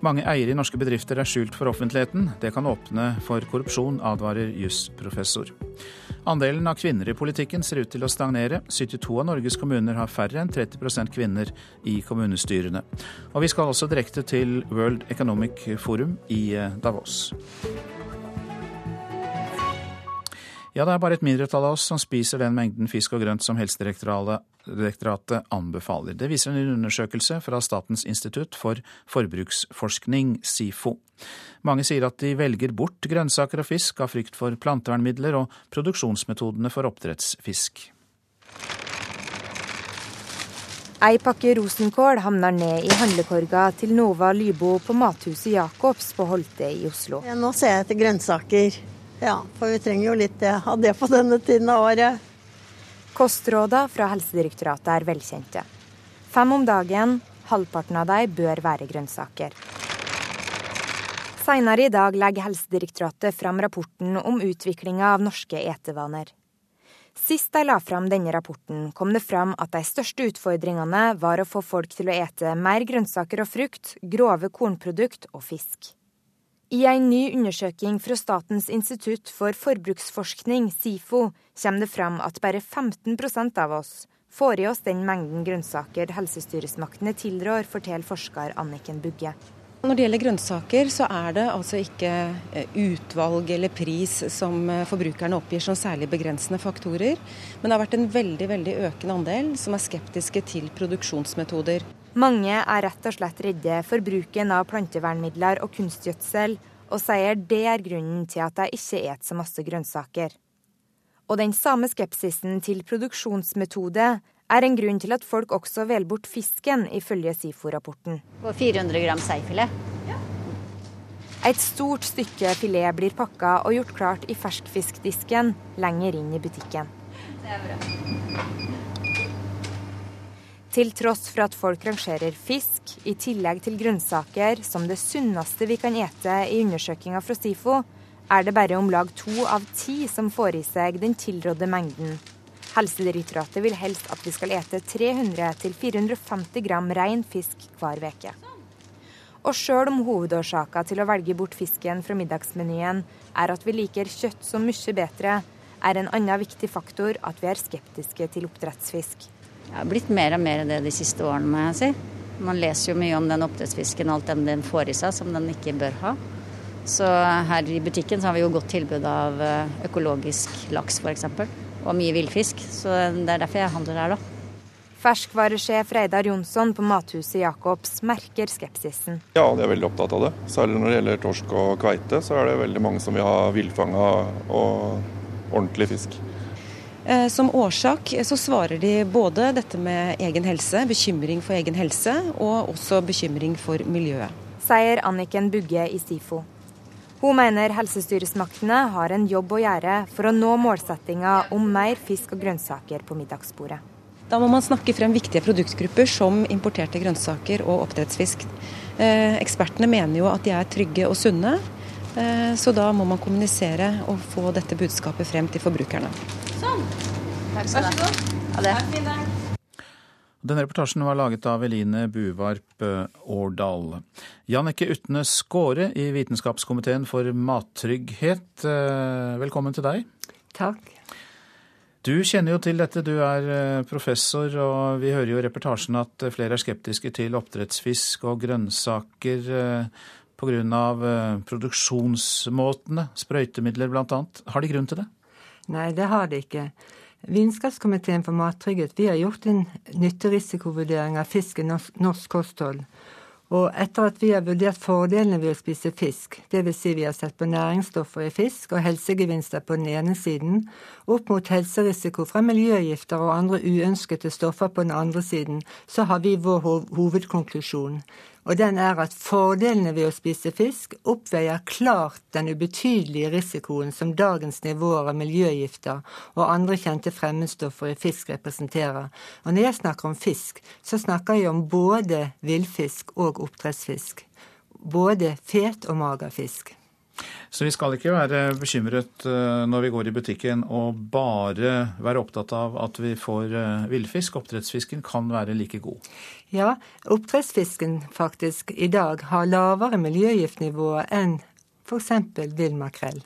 Mange eiere i norske bedrifter er skjult for offentligheten. Det kan åpne for korrupsjon, advarer jusprofessor. Andelen av kvinner i politikken ser ut til å stagnere. 72 av Norges kommuner har færre enn 30% kvinner i kommunestyrene. Og vi skal også direkte til World Economic Forum i Davos. Ja, det er bare et mindretall av oss som spiser den mengden fisk og grønt som Helsedirektoratet anbefaler. Det viser en undersøkelse fra Statens institutt for forbruksforskning, SIFO. Mange sier at de velger bort grønnsaker og fisk av frykt for plantevernmidler og produksjonsmetodene for oppdrettsfisk. Ei pakke rosenkål havner ned i handlekorga til Nova Lybo på mathuset Jacobs på Holte i Oslo. Nå ser jeg etter grønnsaker. Ja, for vi trenger jo litt av det på denne tiden av året. Kostrådene fra Helsedirektoratet er velkjente. Fem om dagen, halvparten av dem bør være grønnsaker. Seinere i dag legger Helsedirektoratet fram rapporten om utviklinga av norske etevaner. Sist de la fram denne rapporten, kom det fram at de største utfordringene var å få folk til å ete mer grønnsaker og frukt, grove kornprodukt og fisk. I en ny undersøking fra Statens institutt for forbruksforskning, SIFO, kommer det fram at bare 15% av oss får i oss den mengden grønnsaker helsestyresmaktene tilrår, forteller forsker Anniken Bugge. Når det gjelder grønnsaker, så er det altså ikke eh, utvalg eller pris som eh, forbrukerne oppgir som særlig begrensende faktorer, men det har vært en veldig, veldig økende andel som er skeptiske til produksjonsmetoder. Mange er rett og slett redde for bruken av plantevernmidler og kunstgjødsel, og sier det er grunnen til at de ikke et så masse grønnsaker. Og den samme skepsisen til produksjonsmetode er en grunn til at folk også velger bort fisken, ifølge SIFO-rapporten. 400 gram seifilet. Et stort stykke filet blir pakka og gjort klart i ferskfiskdisken lenger inn i butikken. Det er bra. Til tross for at folk rangerer fisk, i tillegg til grønnsaker, som det sunneste vi kan ete i undersøkelsen fra SIFO, er det bare om lag to av ti som får i seg den tilrådde mengden. Helsedirektoratet vil helst at vi skal ete 300-450 gram rein fisk hver uke. Og sjøl om hovedårsaka til å velge bort fisken fra middagsmenyen er at vi liker kjøtt så mye bedre, er en annen viktig faktor at vi er skeptiske til oppdrettsfisk. Det har blitt mer og mer det de siste årene, må jeg si. Man leser jo mye om den oppdrettsfisken og alt den den får i seg som den ikke bør ha. Så her i butikken så har vi jo godt tilbud av eh, økologisk laks f.eks. Og mye villfisk. Så det er derfor jeg handler her, da. Ferskvaresjef Reidar Jonsson på Mathuset Jacobs merker skepsisen. Ja, de er veldig opptatt av det. Særlig når det gjelder torsk og kveite, så er det veldig mange som vil ha villfanga og ordentlig fisk. Eh, som årsak så svarer de både dette med egen helse, bekymring for egen helse, og også bekymring for miljøet. Sier Anniken Bugge i SIFO. Hun mener helsestyresmaktene har en jobb å gjøre for å nå målsettinga om mer fisk og grønnsaker på middagsbordet. Da må man snakke frem viktige produktgrupper som importerte grønnsaker og oppdrettsfisk. Eh, ekspertene mener jo at de er trygge og sunne, eh, så da må man kommunisere og få dette budskapet frem til forbrukerne. Sånn. Takk skal du ha. Ha det. Denne reportasjen var laget av Eline Buvarp eh, Årdal. Jannicke Utne Skåre i Vitenskapskomiteen for mattrygghet, eh, velkommen til deg. Takk. Du kjenner jo til dette, du er eh, professor, og vi hører jo i reportasjen at flere er skeptiske til oppdrettsfisk og grønnsaker pga. produksjonsmåtene, sprøytemidler bl.a. Har de grunn til det? Nei, det har de ikke. Vitenskapskomiteen for mattrygghet vi har gjort en nytterisikovurdering av fisk i norsk kosthold. Og etter at vi har vurdert fordelene ved å spise fisk, dvs. Si vi har sett på næringsstoffer i fisk og helsegevinster på den ene siden, opp mot helserisiko fra miljøgifter og andre uønskede stoffer på den andre siden, så har vi vår hovedkonklusjon og den er at fordelene ved å spise fisk oppveier klart den ubetydelige risikoen som dagens nivåer av miljøgifter og andre kjente fremmedstoffer i fisk representerer. Og når jeg snakker om fisk, så snakker jeg om både villfisk og oppdrettsfisk. Både fet og mager fisk. Så vi skal ikke være bekymret eh, når vi går i butikken og bare være opptatt av at vi får eh, villfisk. Oppdrettsfisken kan være like god. Ja, oppdrettsfisken faktisk i dag har lavere miljøgiftnivå enn f.eks. villmakrell.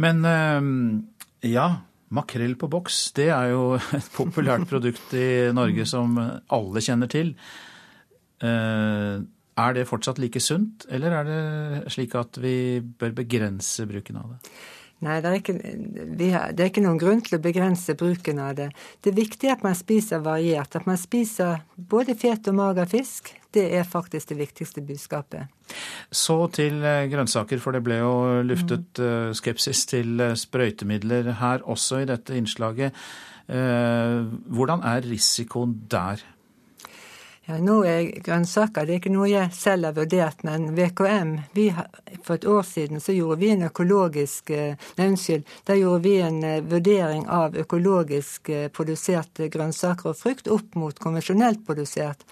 Men eh, ja, makrell på boks, det er jo et populært produkt i Norge som alle kjenner til. Er det fortsatt like sunt, eller er det slik at vi bør begrense bruken av det? Nei, det er, ikke, har, det er, ikke, noen grunn til å begrense bruken av det. Det er viktig at man spiser variert. At man spiser både fet og mager fisk. Det er faktisk det viktigste budskapet. Så til eh, grønnsaker, for det ble jo luftet mm. skepsis til eh, sprøytemidler her også i dette innslaget. Hvordan er risikoen der? Ja, nå er grønnsaker det er ikke noe jeg selv har vurdert, men VKM vi, For et år siden så gjorde vi en økologisk eh, Nei, unnskyld. Da gjorde vi en eh, vurdering av økologisk eh, produserte grønnsaker og frukt opp mot konvensjonelt produsert.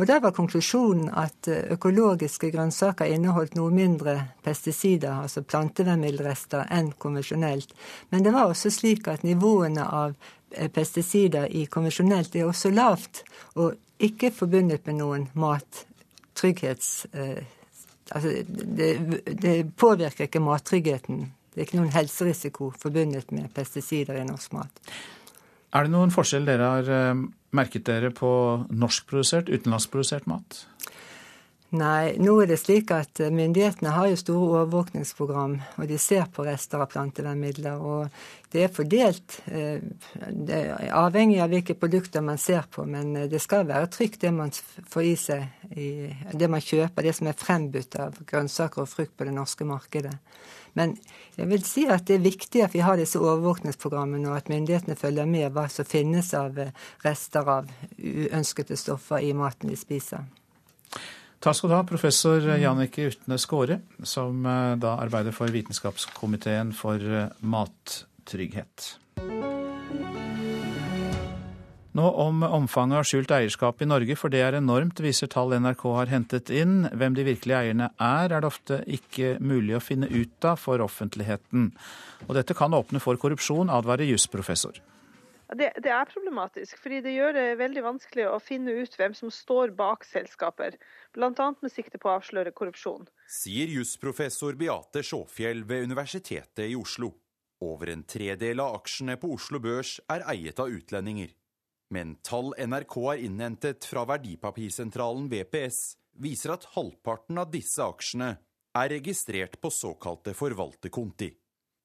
Og Der var konklusjonen at økologiske grønnsaker inneholdt noe mindre pesticider, altså plantevernmiddelrester, enn konvensjonelt. Men det var også slik at nivåene av pesticider i konvensjonelt er også lavt. Og ikke forbundet med noen mattrygghets... Eh, altså, det, det, påvirker ikke mattryggheten. Det er ikke noen helserisiko forbundet med pesticider i norsk mat. Er det noen forskjell dere har eh, merket dere på norskprodusert, utenlandskprodusert mat? Nei, nå er det slik at eh, myndighetene har jo store overvåkningsprogram, og de ser på rester av plantevernmidler. Og det er fordelt, eh, det er avhengig av hvilke produkter man ser på, men eh, det skal være trygt det man får i seg, det man kjøper, det som er frembudt av grønnsaker og frukt på det norske markedet. Men jeg vil si at det er viktig at vi har disse overvåkningsprogrammene, og at myndighetene følger med hva som finnes av rester av uønskede stoffer i maten vi spiser. Takk skal du ha, professor Jannicke Utnes Skåre, som eh, da arbeider for Vitenskapskomiteen for eh, mattrygghet. Nå om omfanget av skjult eierskap i Norge, for det er enormt, viser tall NRK har hentet inn. Hvem de virkelige eierne er, er det ofte ikke mulig å finne ut av for offentligheten. Og dette kan åpne for korrupsjon, advarer jusprofessor. Det, det, er problematisk, fordi det gjør det veldig vanskelig å finne ut hvem som står bak selskaper, bl.a. med sikte på å avsløre korrupsjon. Sier jusprofessor Beate Sjåfjell ved Universitetet i Oslo. Over en tredel av aksjene på Oslo Børs er eiet av utlendinger. Men tall NRK har innhentet fra verdipapirsentralen VPS, viser at halvparten av disse aksjene er registrert på såkalte forvalterkonti.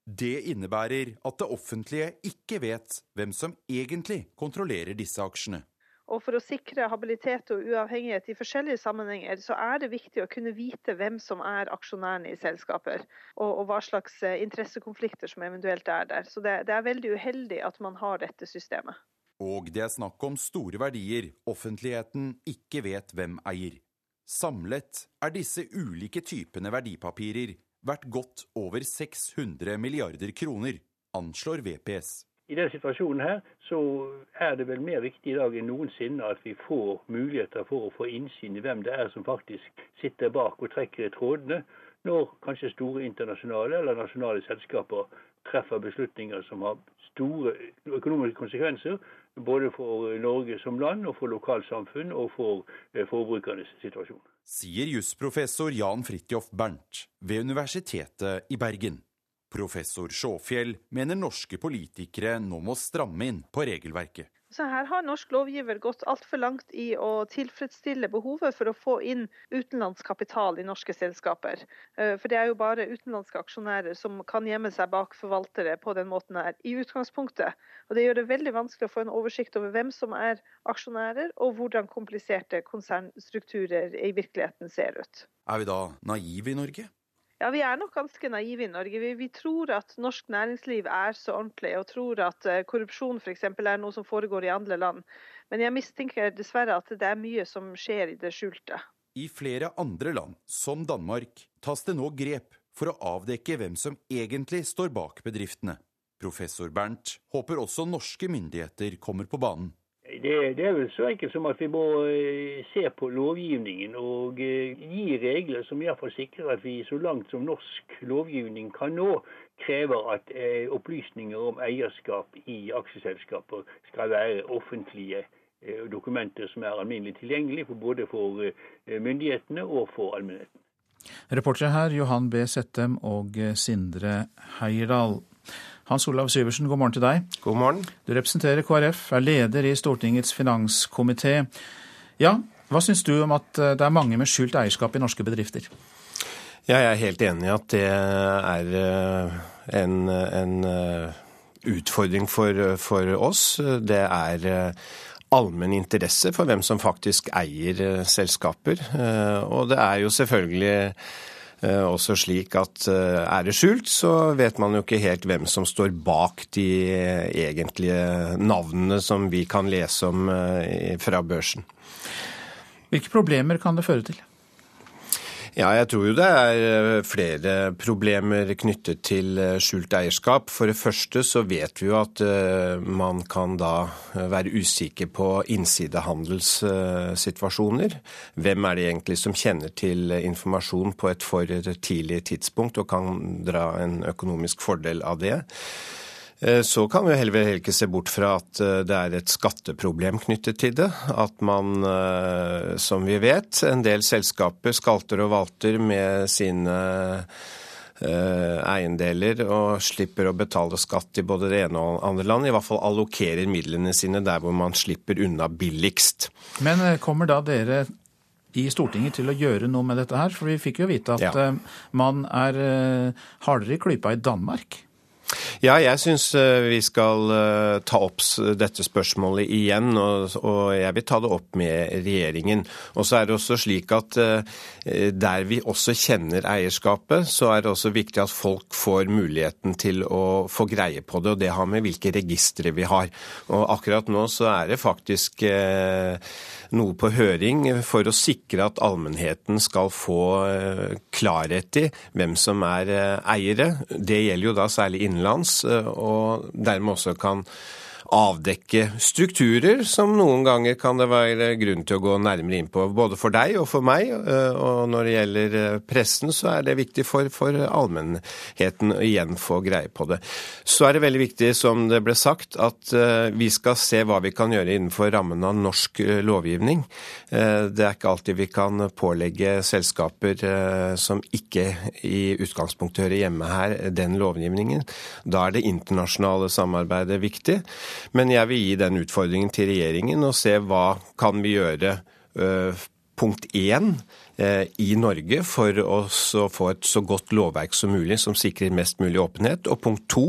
Det innebærer at det offentlige ikke vet hvem som egentlig kontrollerer disse aksjene. Og For å sikre habilitet og uavhengighet i forskjellige sammenhenger, så er det viktig å kunne vite hvem som er aksjonærene i selskaper, og, og hva slags eh, interessekonflikter som eventuelt er der. Så det, det er veldig uheldig at man har dette systemet. Og det er snakk om store verdier offentligheten ikke vet hvem eier. Samlet er disse ulike typene verdipapirer verdt godt over 600 milliarder kroner, anslår VPS. I denne situasjonen her, så er det vel mer viktig i dag enn noensinne at vi får muligheter for å få innsyn i hvem det er som faktisk sitter bak og trekker i trådene, når kanskje store internasjonale eller nasjonale selskaper treffer beslutninger som har store økonomiske konsekvenser, både for Norge som land, og for lokalsamfunn og for eh, forbrukernes situasjon. Sier jusprofessor Jan Fridtjof Bernt ved Universitetet i Bergen. Professor Sjåfjell mener norske politikere nå må stramme inn på regelverket. Så her har norsk lovgiver gått altfor langt i å tilfredsstille behovet for å få inn utenlandsk kapital i norske selskaper. Eh, for det er jo bare utenlandske aksjonærer som kan gjemme seg bak forvaltere på den måten her, i utgangspunktet. Og Det gjør det veldig vanskelig å få en oversikt over hvem som er aksjonærer, og hvordan kompliserte konsernstrukturer i virkeligheten ser ut. Er vi da naive i Norge? Ja, Vi er nok ganske naive i Norge. Vi, vi, tror at norsk næringsliv er så ordentlig, og tror at uh, korrupsjon f.eks. er noe som foregår i andre land. Men jeg mistenker dessverre at det er mye som skjer i det skjulte. I flere andre land, som Danmark, tas det nå grep for å avdekke hvem som egentlig står bak bedriftene. Professor Bernt håper også norske myndigheter kommer på banen. Det, det, er vel så enkelt som at vi må eh, se på lovgivningen og eh, gi regler som iallfall sikrer at vi så langt som norsk lovgivning kan nå, krever at eh, opplysninger om eierskap i aksjeselskaper skal være offentlige dokumenter som er alminnelig tilgjengelige for både for myndighetene og for allmennheten. Reportere her Johan B. Settem og Sindre Heierdal. Hans Olav Syversen, god morgen til deg. God morgen. Du representerer KrF, er leder i Stortingets finanskomité. Ja, hva syns du om at eh, det er mange med skjult eierskap i norske bedrifter? Ja, Jeg er helt enig i at det er eh, en, en eh, utfordring for, for, oss. Det er allmenn interesse for hvem som faktisk eier selskaper. Og det er jo selvfølgelig også slik at eh, er det skjult, så vet man jo ikke helt hvem som står bak de egentlige navnene som vi kan lese om eh, fra børsen. Hvilke problemer kan det føre til? Ja, jeg tror jo det er eh, flere problemer knyttet til eh, skjult eierskap. For det første så vet vi jo at eh, man kan da være usikker på innsidehandelssituasjoner. Hvem er det egentlig som kjenner til informasjon på et for tidlig tidspunkt og kan dra en økonomisk fordel av det? Eh, så kan vi heller ikke se bort fra at eh, det er et skatteproblem knyttet til det. At man, eh, som vi vet, en del selskaper skalter og valter med sine eiendeler og slipper å betale skatt i både det ene og andre land. I hvert fall allokerer midlene sine der hvor man slipper unna billigst. Men kommer da dere i Stortinget til å gjøre noe med dette her? For vi fikk jo vite at ja. man er hardere i klypa i Danmark. Ja, jeg syns eh, vi skal eh, ta opp dette spørsmålet igjen, og jeg vil ta det opp med regjeringen. Og så er det også slik at eh, der vi også kjenner eierskapet, så er det også viktig at folk får muligheten til å få greie på det, og det har med hvilke registre vi har. Og akkurat nå så er det faktisk noe på høring for å sikre at allmennheten skal få eh, klarhet i hvem som er eh, eiere. Det gjelder jo da særlig innenlands, eh, og dermed også kan avdekke strukturer som noen ganger kan det være grunn til å gå nærmere inn på. Både for deg og for meg. Eh, og når det gjelder eh, pressen, så er det viktig for, for allmennheten å igjen få greie på det. Så er det veldig viktig, som det ble sagt, at eh, vi skal se hva vi kan gjøre innenfor rammen av norsk lovgivning. Det er ikke alltid vi kan pålegge selskaper som ikke i utgangspunktet hører hjemme her, den lovgivningen. Da er det internasjonale samarbeidet viktig. Men jeg vil gi den utfordringen til regjeringen og se hva kan vi gjøre. Uh, punkt én i Norge for å få et så godt lovverk som mulig som sikrer mest mulig åpenhet. Og punkt to,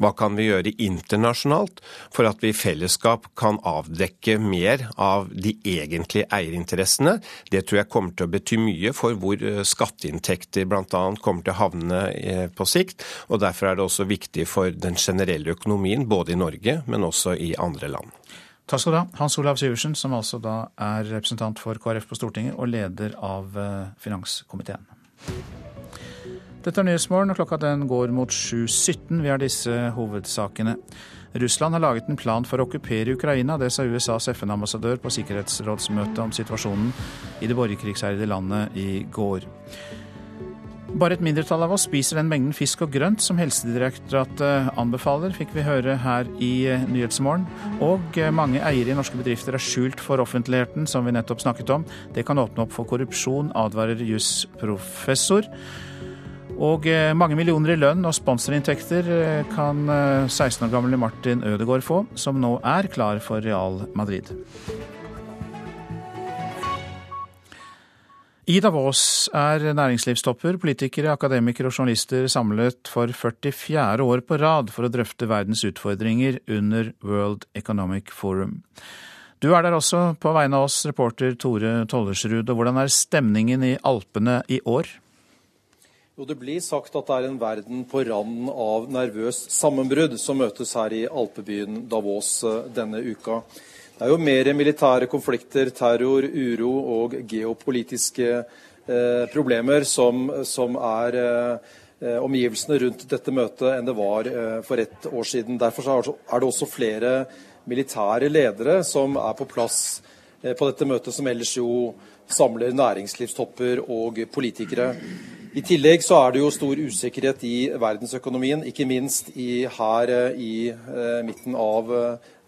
hva kan vi gjøre internasjonalt for at vi i fellesskap kan avdekke mer av de egentlige eierinteressene. Det tror jeg kommer til å bety mye for hvor uh, skatteinntekter bl.a. kommer til å havne på sikt. Og derfor er det også viktig for den generelle økonomien, både i Norge, men også i andre land. Takk skal du ha, Hans Olav Syversen, som altså da er representant for KrF på Stortinget og leder av eh, finanskomiteen. Dette er Nyhetsmorgen, og klokka den går mot 7.17. Vi har disse hovedsakene. Russland har laget en plan for å okkupere Ukraina. Det sa USAs FN-ambassadør på sikkerhetsrådsmøtet om situasjonen i det borgerkrigsherjede landet i går. Bare et mindretall av oss spiser den mengden fisk og grønt som Helsedirektoratet anbefaler, fikk vi høre her i eh, Nyhetsmorgen. Og eh, mange eiere i norske bedrifter er skjult for offentligheten, som vi nettopp snakket om. Det kan åpne opp for korrupsjon, advarer jusprofessor. Og eh, mange millioner i lønn og sponsorinntekter kan 16 år gamle Martin Ødegaard få, som nå er klar for Real Madrid. I Davos er næringslivstopper, politikere, akademikere og journalister samlet for 44. år på rad for å drøfte verdens utfordringer under World Economic Forum. Du er der også på vegne av oss, reporter Tore Tollersrud. Og hvordan er stemningen i Alpene i år? Jo, Det blir sagt at det er en verden på randen av nervøst sammenbrudd som møtes her i alpebyen Davos eh, denne uka. Det er jo mer militære konflikter, terror, uro og geopolitiske eh, problemer som, som er eh, omgivelsene rundt dette møtet enn det var eh, for ett år siden. Derfor er det også flere militære ledere som er på plass eh, på dette møtet, som ellers jo samler næringslivstopper og politikere. I tillegg så er det jo stor usikkerhet i verdensøkonomien, ikke minst i, her eh, i midten av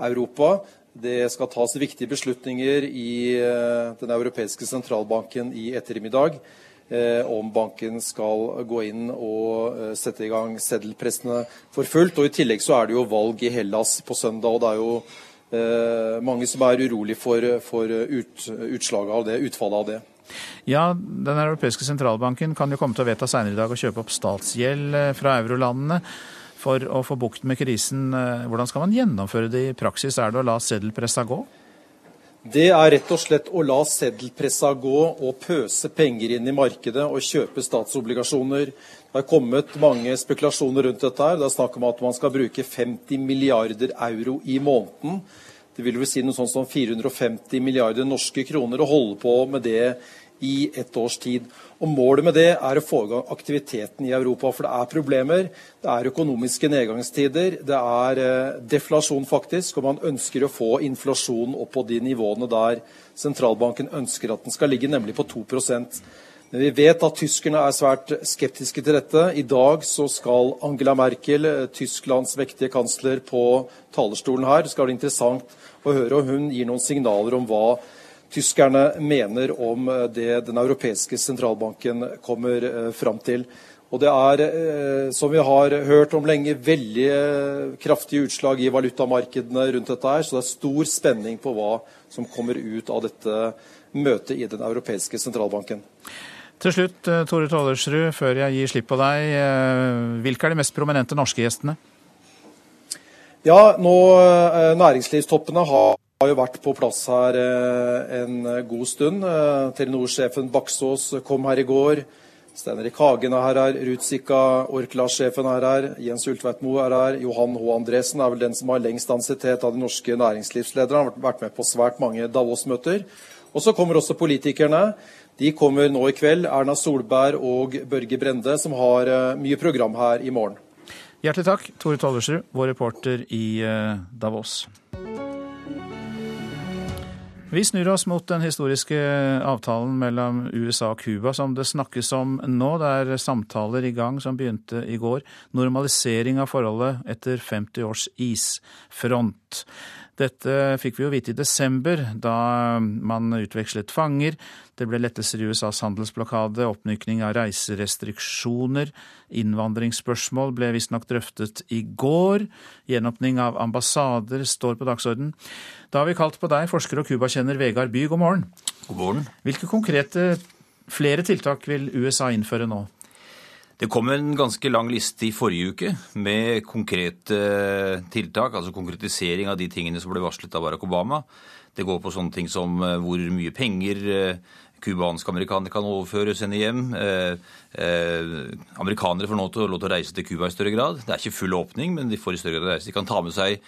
Europa. Det skal tas viktige beslutninger i eh, Den europeiske sentralbanken i ettermiddag eh, om banken skal gå inn og eh, sette i gang seddelpressene for fullt. Og I tillegg så er det jo valg i Hellas på søndag. og det er jo mange som er urolig for, for ut, av det, utfallet av det. Ja, Den europeiske sentralbanken kan jo komme til å vedta senere i dag å kjøpe opp statsgjeld fra eurolandene for å få bukt med krisen. Eh, hvordan skal man gjennomføre det i praksis? Er det å la seddelpressa gå? Det er rett og slett å la seddelpressa gå og pøse penger inn i markedet og kjøpe statsobligasjoner. Det har kommet mange spekulasjoner rundt dette. her. Det er snakk om at man skal bruke 50 milliarder euro i måneden. Det vil vel si noe sånt som 450 milliarder norske kroner, å holde på med det i et års tid. Og Målet med det er å få i gang aktiviteten i Europa. For det er problemer. Det er økonomiske nedgangstider. Det er eh, deflasjon, faktisk. Og man ønsker å få inflasjonen opp på de nivåene der sentralbanken ønsker at den skal ligge, nemlig på 2% men vi vet at tyskerne er svært skeptiske til dette. I dag så skal Angela Merkel, eh, Tysklands vektige kansler, på talerstolen her. Det skal bli interessant å høre om hun gir noen signaler om hva tyskerne mener om eh, det den europeiske sentralbanken kommer eh, fram til. Og det er, eh, som vi har hørt om lenge, veldig kraftige utslag i valutamarkedene rundt dette her. Så det er stor spenning på hva som kommer ut av dette møtet i Den europeiske sentralbanken. Til slutt, Tore Tollersrud, før jeg gir slipp på deg. Hvilke er de mest prominente norske gjestene? Ja, nå Næringslivstoppene har har jo vært på plass her eh, en god stund. Eh, Telenor-sjefen Baksås kom her i går. Stein Erik Hagen er her. Rutsika, Orkla-sjefen er her. Jens Ulltveit-Moe er her. Johan H. Andresen er vel den som har lengst ansiennitet av de norske næringslivslederne. Han har vært med på svært mange Davos-møter. Og så kommer også politikerne. De kommer nå i kveld. Erna Solberg og Børge Brende, som har eh, mye program her i morgen. Hjertelig takk, Tore Tollersrud, vår reporter i Davos. Vi snur oss mot den historiske avtalen mellom USA og Cuba som det snakkes om nå. Det er samtaler i gang som begynte i går. Normalisering av forholdet etter 50 års isfront. Dette fikk vi jo vite i desember, da man utvekslet fanger. Det ble lettelser i USAs handelsblokade, oppmykning av reiserestriksjoner. Innvandringsspørsmål ble visstnok drøftet i går. Gjenåpning av ambassader står på dagsorden. Da har vi kalt på deg, forsker og cubakjenner Vegard By, god morgen. God morgen. Hvilke konkrete flere tiltak vil USA innføre nå? Det kom en ganske lang liste i forrige uke med konkrete tiltak, altså konkretisering av de tingene som ble varslet av Barack Obama. Det går på sånne ting som eh, hvor mye penger cubanske eh, amerikanere kan overføre, sende hjem. Eh, eh, amerikanere får nå til, lov til å reise til Cuba i større grad. Det er ikke full åpning, men de får i større grad reise. De kan ta med seg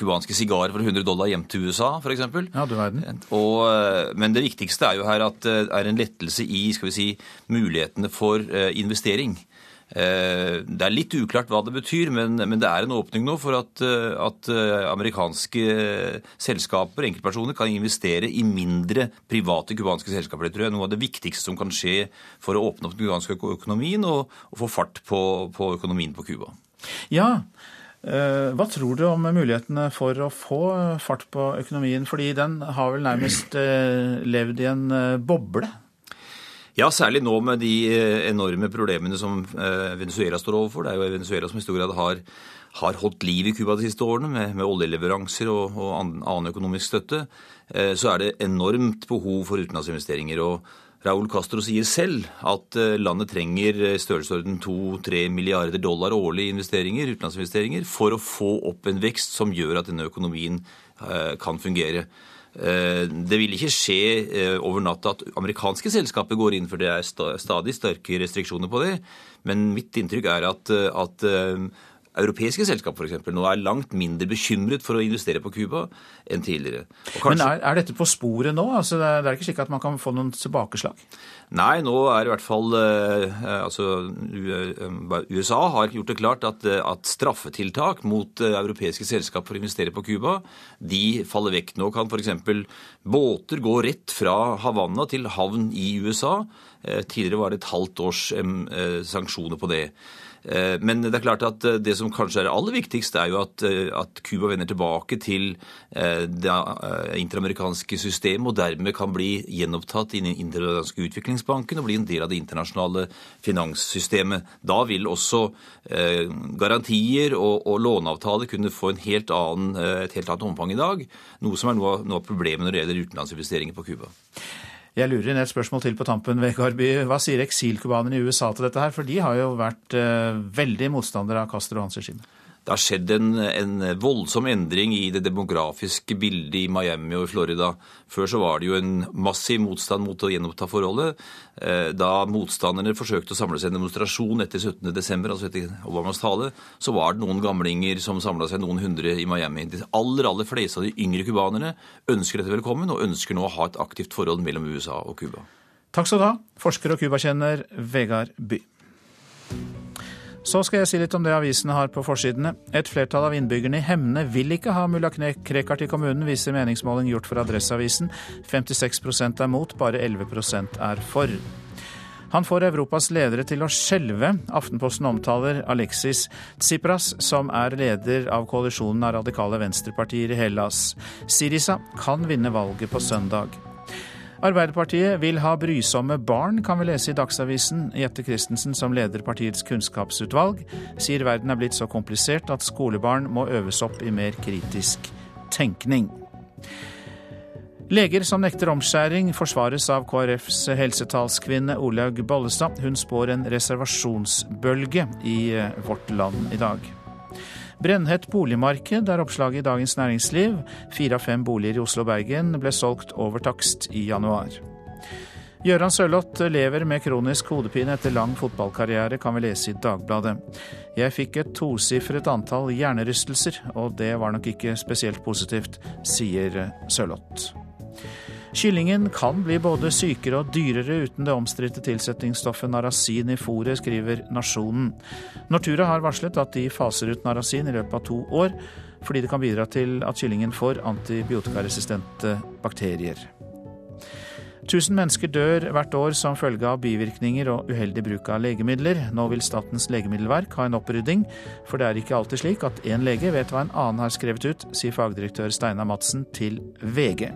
cubanske sigarer for 100 dollar hjem til USA, f.eks. Ja, du verden. Og, men det viktigste er jo her at det er en lettelse i skal vi si, mulighetene for investering. Eh, det er litt uklart hva det betyr, men, det er en åpning nå for at, eh, eh, amerikanske selskaper, enkeltpersoner, kan investere i mindre private cubanske selskaper. Det tror jeg er noe av det viktigste som kan skje for å åpne opp den cubanske økonomien og, få fart på, på økonomien på Cuba. Ja, hva tror du om mulighetene for å få fart på økonomien? Fordi den har vel nærmest levd i en boble? Ja, særlig nå med de eh, enorme problemene som eh, Venezuela står overfor. Det er jo Venezuela som i stor grad har, har holdt liv i Cuba de siste årene, med, med oljeleveranser og, og, annen økonomisk støtte. Eh, så er det enormt behov for utenlandsinvesteringer. og Raúl Castro sier selv at landet trenger størrelsesorden 2-3 milliarder dollar årlig investeringer, utenlandsinvesteringer for å få opp en vekst som gjør at denne økonomien kan fungere. Eh, det vil ikke skje eh, over natta at amerikanske selskaper går inn, for det er stadig sterke restriksjoner på det. Men mitt inntrykk er at, eh, at europeiske selskap eksempel, nå er langt mindre bekymret for å investere på Cuba enn tidligere. Kanskje... Men er, er, dette på sporet nå? Altså, det er ikke slik at man kan få noen tilbakeslag? Nei, nå er i hvert fall eh, altså, USA har gjort det klart at, eh, at straffetiltak mot eh, europeiske selskap for å investere på Cuba, de faller vekk. Nå kan f.eks. båter gå rett fra Havanna til havn i USA. Tidligere var det et halvt års sanksjoner på det. Eh, men det er klart at eh, det som kanskje er aller viktigste, er jo eh, at Cuba vender tilbake til det interamerikanske systemet og dermed kan bli gjenopptatt i den interamerikanske utviklingsbanken og bli en del av det internasjonale finanssystemet. Da vil også garantier og, og låneavtaler kunne få helt annen, et helt annet omfang i dag, noe som er noe av, noe av problemet når det gjelder utenlandsinvesteringer på Cuba. Jeg lurer inn et spørsmål til på tampen. Vegard Hva sier eksilcubanerne i USA til dette her? For de har jo vært uh, veldig motstandere av Castro og hans regime. Det har skjedd en, en, voldsom endring i det demografiske bildet i Miami og i Florida. Før så var det jo en massiv motstand mot å gjenoppta forholdet. Eh, da motstanderne forsøkte å samle seg en demonstrasjon etter 17.12., altså etter Obamas tale, så var det noen gamlinger som samla seg noen hundre i Miami. De aller, aller fleste av de yngre cubanerne ønsker dette velkommen, og ønsker nå å ha et aktivt forhold mellom USA og Cuba. Takk skal du ha, forsker og cubakjenner Vegard By. Så skal jeg si litt om det avisene har på forsidene. Et flertall av innbyggerne i Hemne vil ikke ha mulla Krekar til kommunen, viser meningsmåling gjort for Adresseavisen. 56 er mot, bare 11% er for. Han får Europas ledere til å skjelve. Aftenposten omtaler Alexis Tsipras, som er leder av koalisjonen av radikale venstrepartier i Hellas. Sirisa kan vinne valget på søndag. Arbeiderpartiet vil ha brysomme barn, kan vi lese i Dagsavisen. Jette Christensen, som leder partiets kunnskapsutvalg, sier verden er blitt så komplisert at skolebarn må øves opp i mer kritisk tenkning. Leger som nekter omskjæring, forsvares av KrFs helsetalskvinne Olaug Bollestad. Hun spår en reservasjonsbølge i Vårt Land i dag. Brennhett boligmarked er oppslaget i Dagens Næringsliv. Fire av fem boliger i Oslo og Bergen ble solgt over takst i januar. Gøran Sørloth lever med kronisk hodepine etter lang fotballkarriere, kan vi lese i Dagbladet. Jeg fikk et tosifret antall hjernerystelser, og det var nok ikke spesielt positivt, sier Sørloth. Kyllingen kan bli både sykere og dyrere uten det omstridte tilsetningsstoffet narasin i fôret, skriver Nasjonen. Nortura har varslet at de faser ut narasin i løpet av to år, fordi det kan bidra til at kyllingen får antibiotikaresistente bakterier. Tusen mennesker dør hvert år som følge av bivirkninger og uheldig bruk av legemidler. Nå vil Statens legemiddelverk ha en opprydding, for det er ikke alltid slik at én lege vet hva en annen har skrevet ut, sier fagdirektør Steinar Madsen til VG.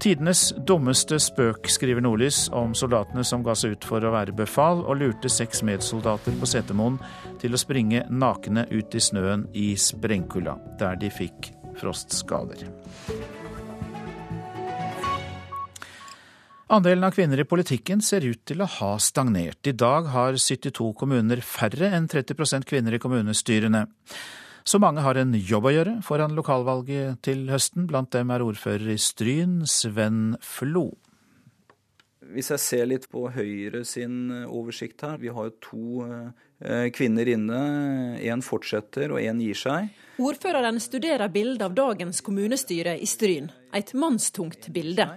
Tidenes dummeste spøk, skriver Nordlys om soldatene som ga seg ut for å være befal og lurte seks medsoldater på Setermoen til å springe nakne ut i snøen i sprengkulda, der de fikk frostskader. Andelen av kvinner i politikken ser ut til å ha stagnert. I dag har 72 kommuner færre enn 30% kvinner i kommunestyrene. Så mange har en jobb å gjøre foran lokalvalget til høsten. Blant dem er ordfører i Stryn, Sven Flo. Hvis jeg ser litt på Høyre sin oversikt her, vi har jo to eh, kvinner inne. Én fortsetter, og én gir seg. Ordføreren studerer bildet av dagens kommunestyre i Stryn. Et mannstungt bilde.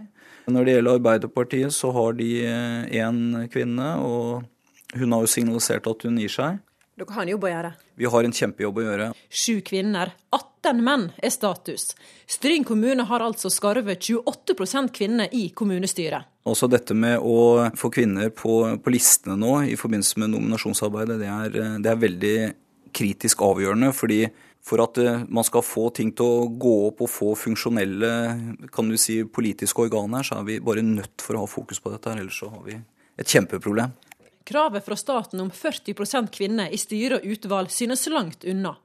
Når det gjelder Arbeiderpartiet, så har de én eh, kvinne, og hun har jo signalisert at hun gir seg. Dere har en jobb å gjøre. Vi har en kjempejobb å gjøre. Sju kvinner, 18 menn er status. Stryn kommune har altså skarvet 28% kvinner i kommunestyret. Også dette med å få kvinner på, på listene nå i forbindelse med nominasjonsarbeidet, det er, det er veldig kritisk avgjørende. fordi for at eh, man skal få ting til å gå opp og få funksjonelle kan du si, politiske organer, så er vi bare nødt for å ha fokus på dette, ellers så har vi et kjempeproblem. Kravet fra staten om 40% kvinner i styre og utvalg synes langt unna.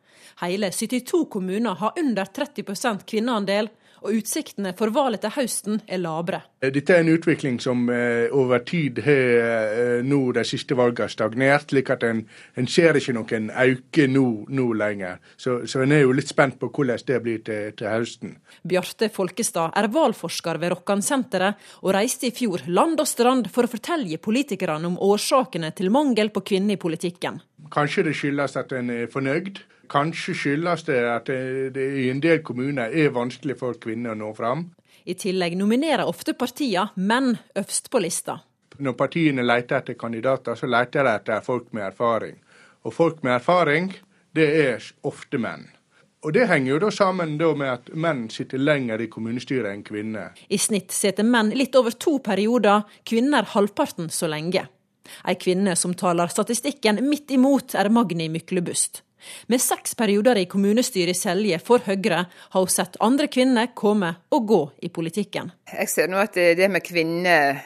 Hele 72 kommuner har under 30% kvinneandel, og utsiktene for valget til høsten er labre. Dette er en utvikling som eh, over tid har eh, nå de siste valgene stagnert, slik at en, en ser ikke noen øke nå, nå lenger. Så, så, en er jo litt spent på hvordan det blir til, til høsten. Bjarte Folkestad er valgforsker ved Rokkansenteret, og reiste i fjor land og strand for å fortelle politikerne om årsakene til mangel på kvinner i politikken. Kanskje det skyldes at en er fornøyd. Kanskje skyldes det at det, det i en del kommuner er vanskelig for kvinner å nå fram. I tillegg nominerer ofte partiene menn øverst på lista. Når partiene leter etter kandidater, så leter de etter folk med erfaring. Og folk med erfaring, det er ofte menn. Og Det henger jo da sammen da med at menn sitter lenger i kommunestyret enn kvinner. I snitt sitter menn litt over to perioder, kvinner halvparten så lenge. Ei kvinne som taler statistikken midt imot, er Magni Myklebust. Med seks perioder i kommunestyret i Selje for Høyre har hun sett andre kvinner komme og gå i politikken. Jeg ser nå at det med kvinner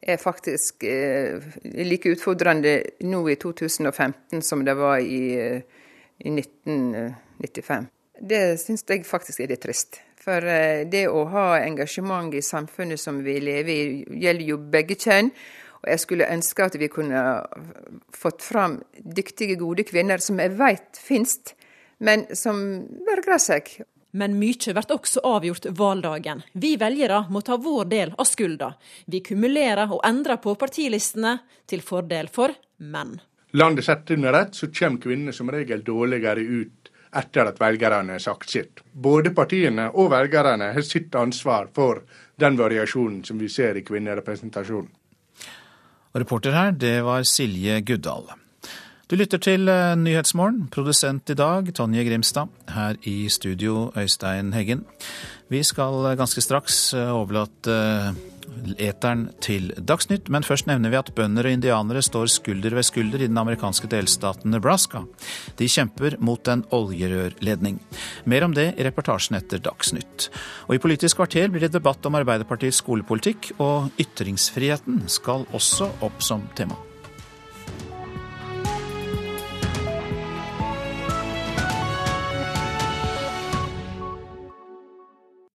er faktisk eh, like utfordrende nå i 2015 som det var i, eh, i 1995. Det syns jeg faktisk er litt trist. For eh, det å ha engasjement i samfunnet som vi lever i, gjelder jo begge kjønn. Jeg skulle ønske at vi kunne fått fram dyktige, gode kvinner som jeg vet finnes, men som vegrer seg. Men mye blir også avgjort valgdagen. Vi velgere må ta vår del av skylda. Vi kumulerer og endrer på partilistene til fordel for menn. Landet sett under ett, så kommer kvinnene som regel dårligere ut etter at velgerne har sagt sitt. Både partiene og velgerne har sitt ansvar for den variasjonen som vi ser i kvinnerepresentasjonen. Reporter her, det var Silje Guddal. Du lytter til eh, Nyhetsmorgen. Produsent i dag, Tonje Grimstad. Her i studio, Øystein Heggen. Vi skal ganske straks eh, overlate eteren til Dagsnytt, men først nevner vi at bønder og indianere står skulder ved skulder i den amerikanske delstaten Nebraska. De kjemper mot en oljerørledning. Mer om det i reportasjen etter Dagsnytt. Og i Politisk kvarter blir det debatt om Arbeiderpartiets skolepolitikk, og ytringsfriheten skal også opp som tema.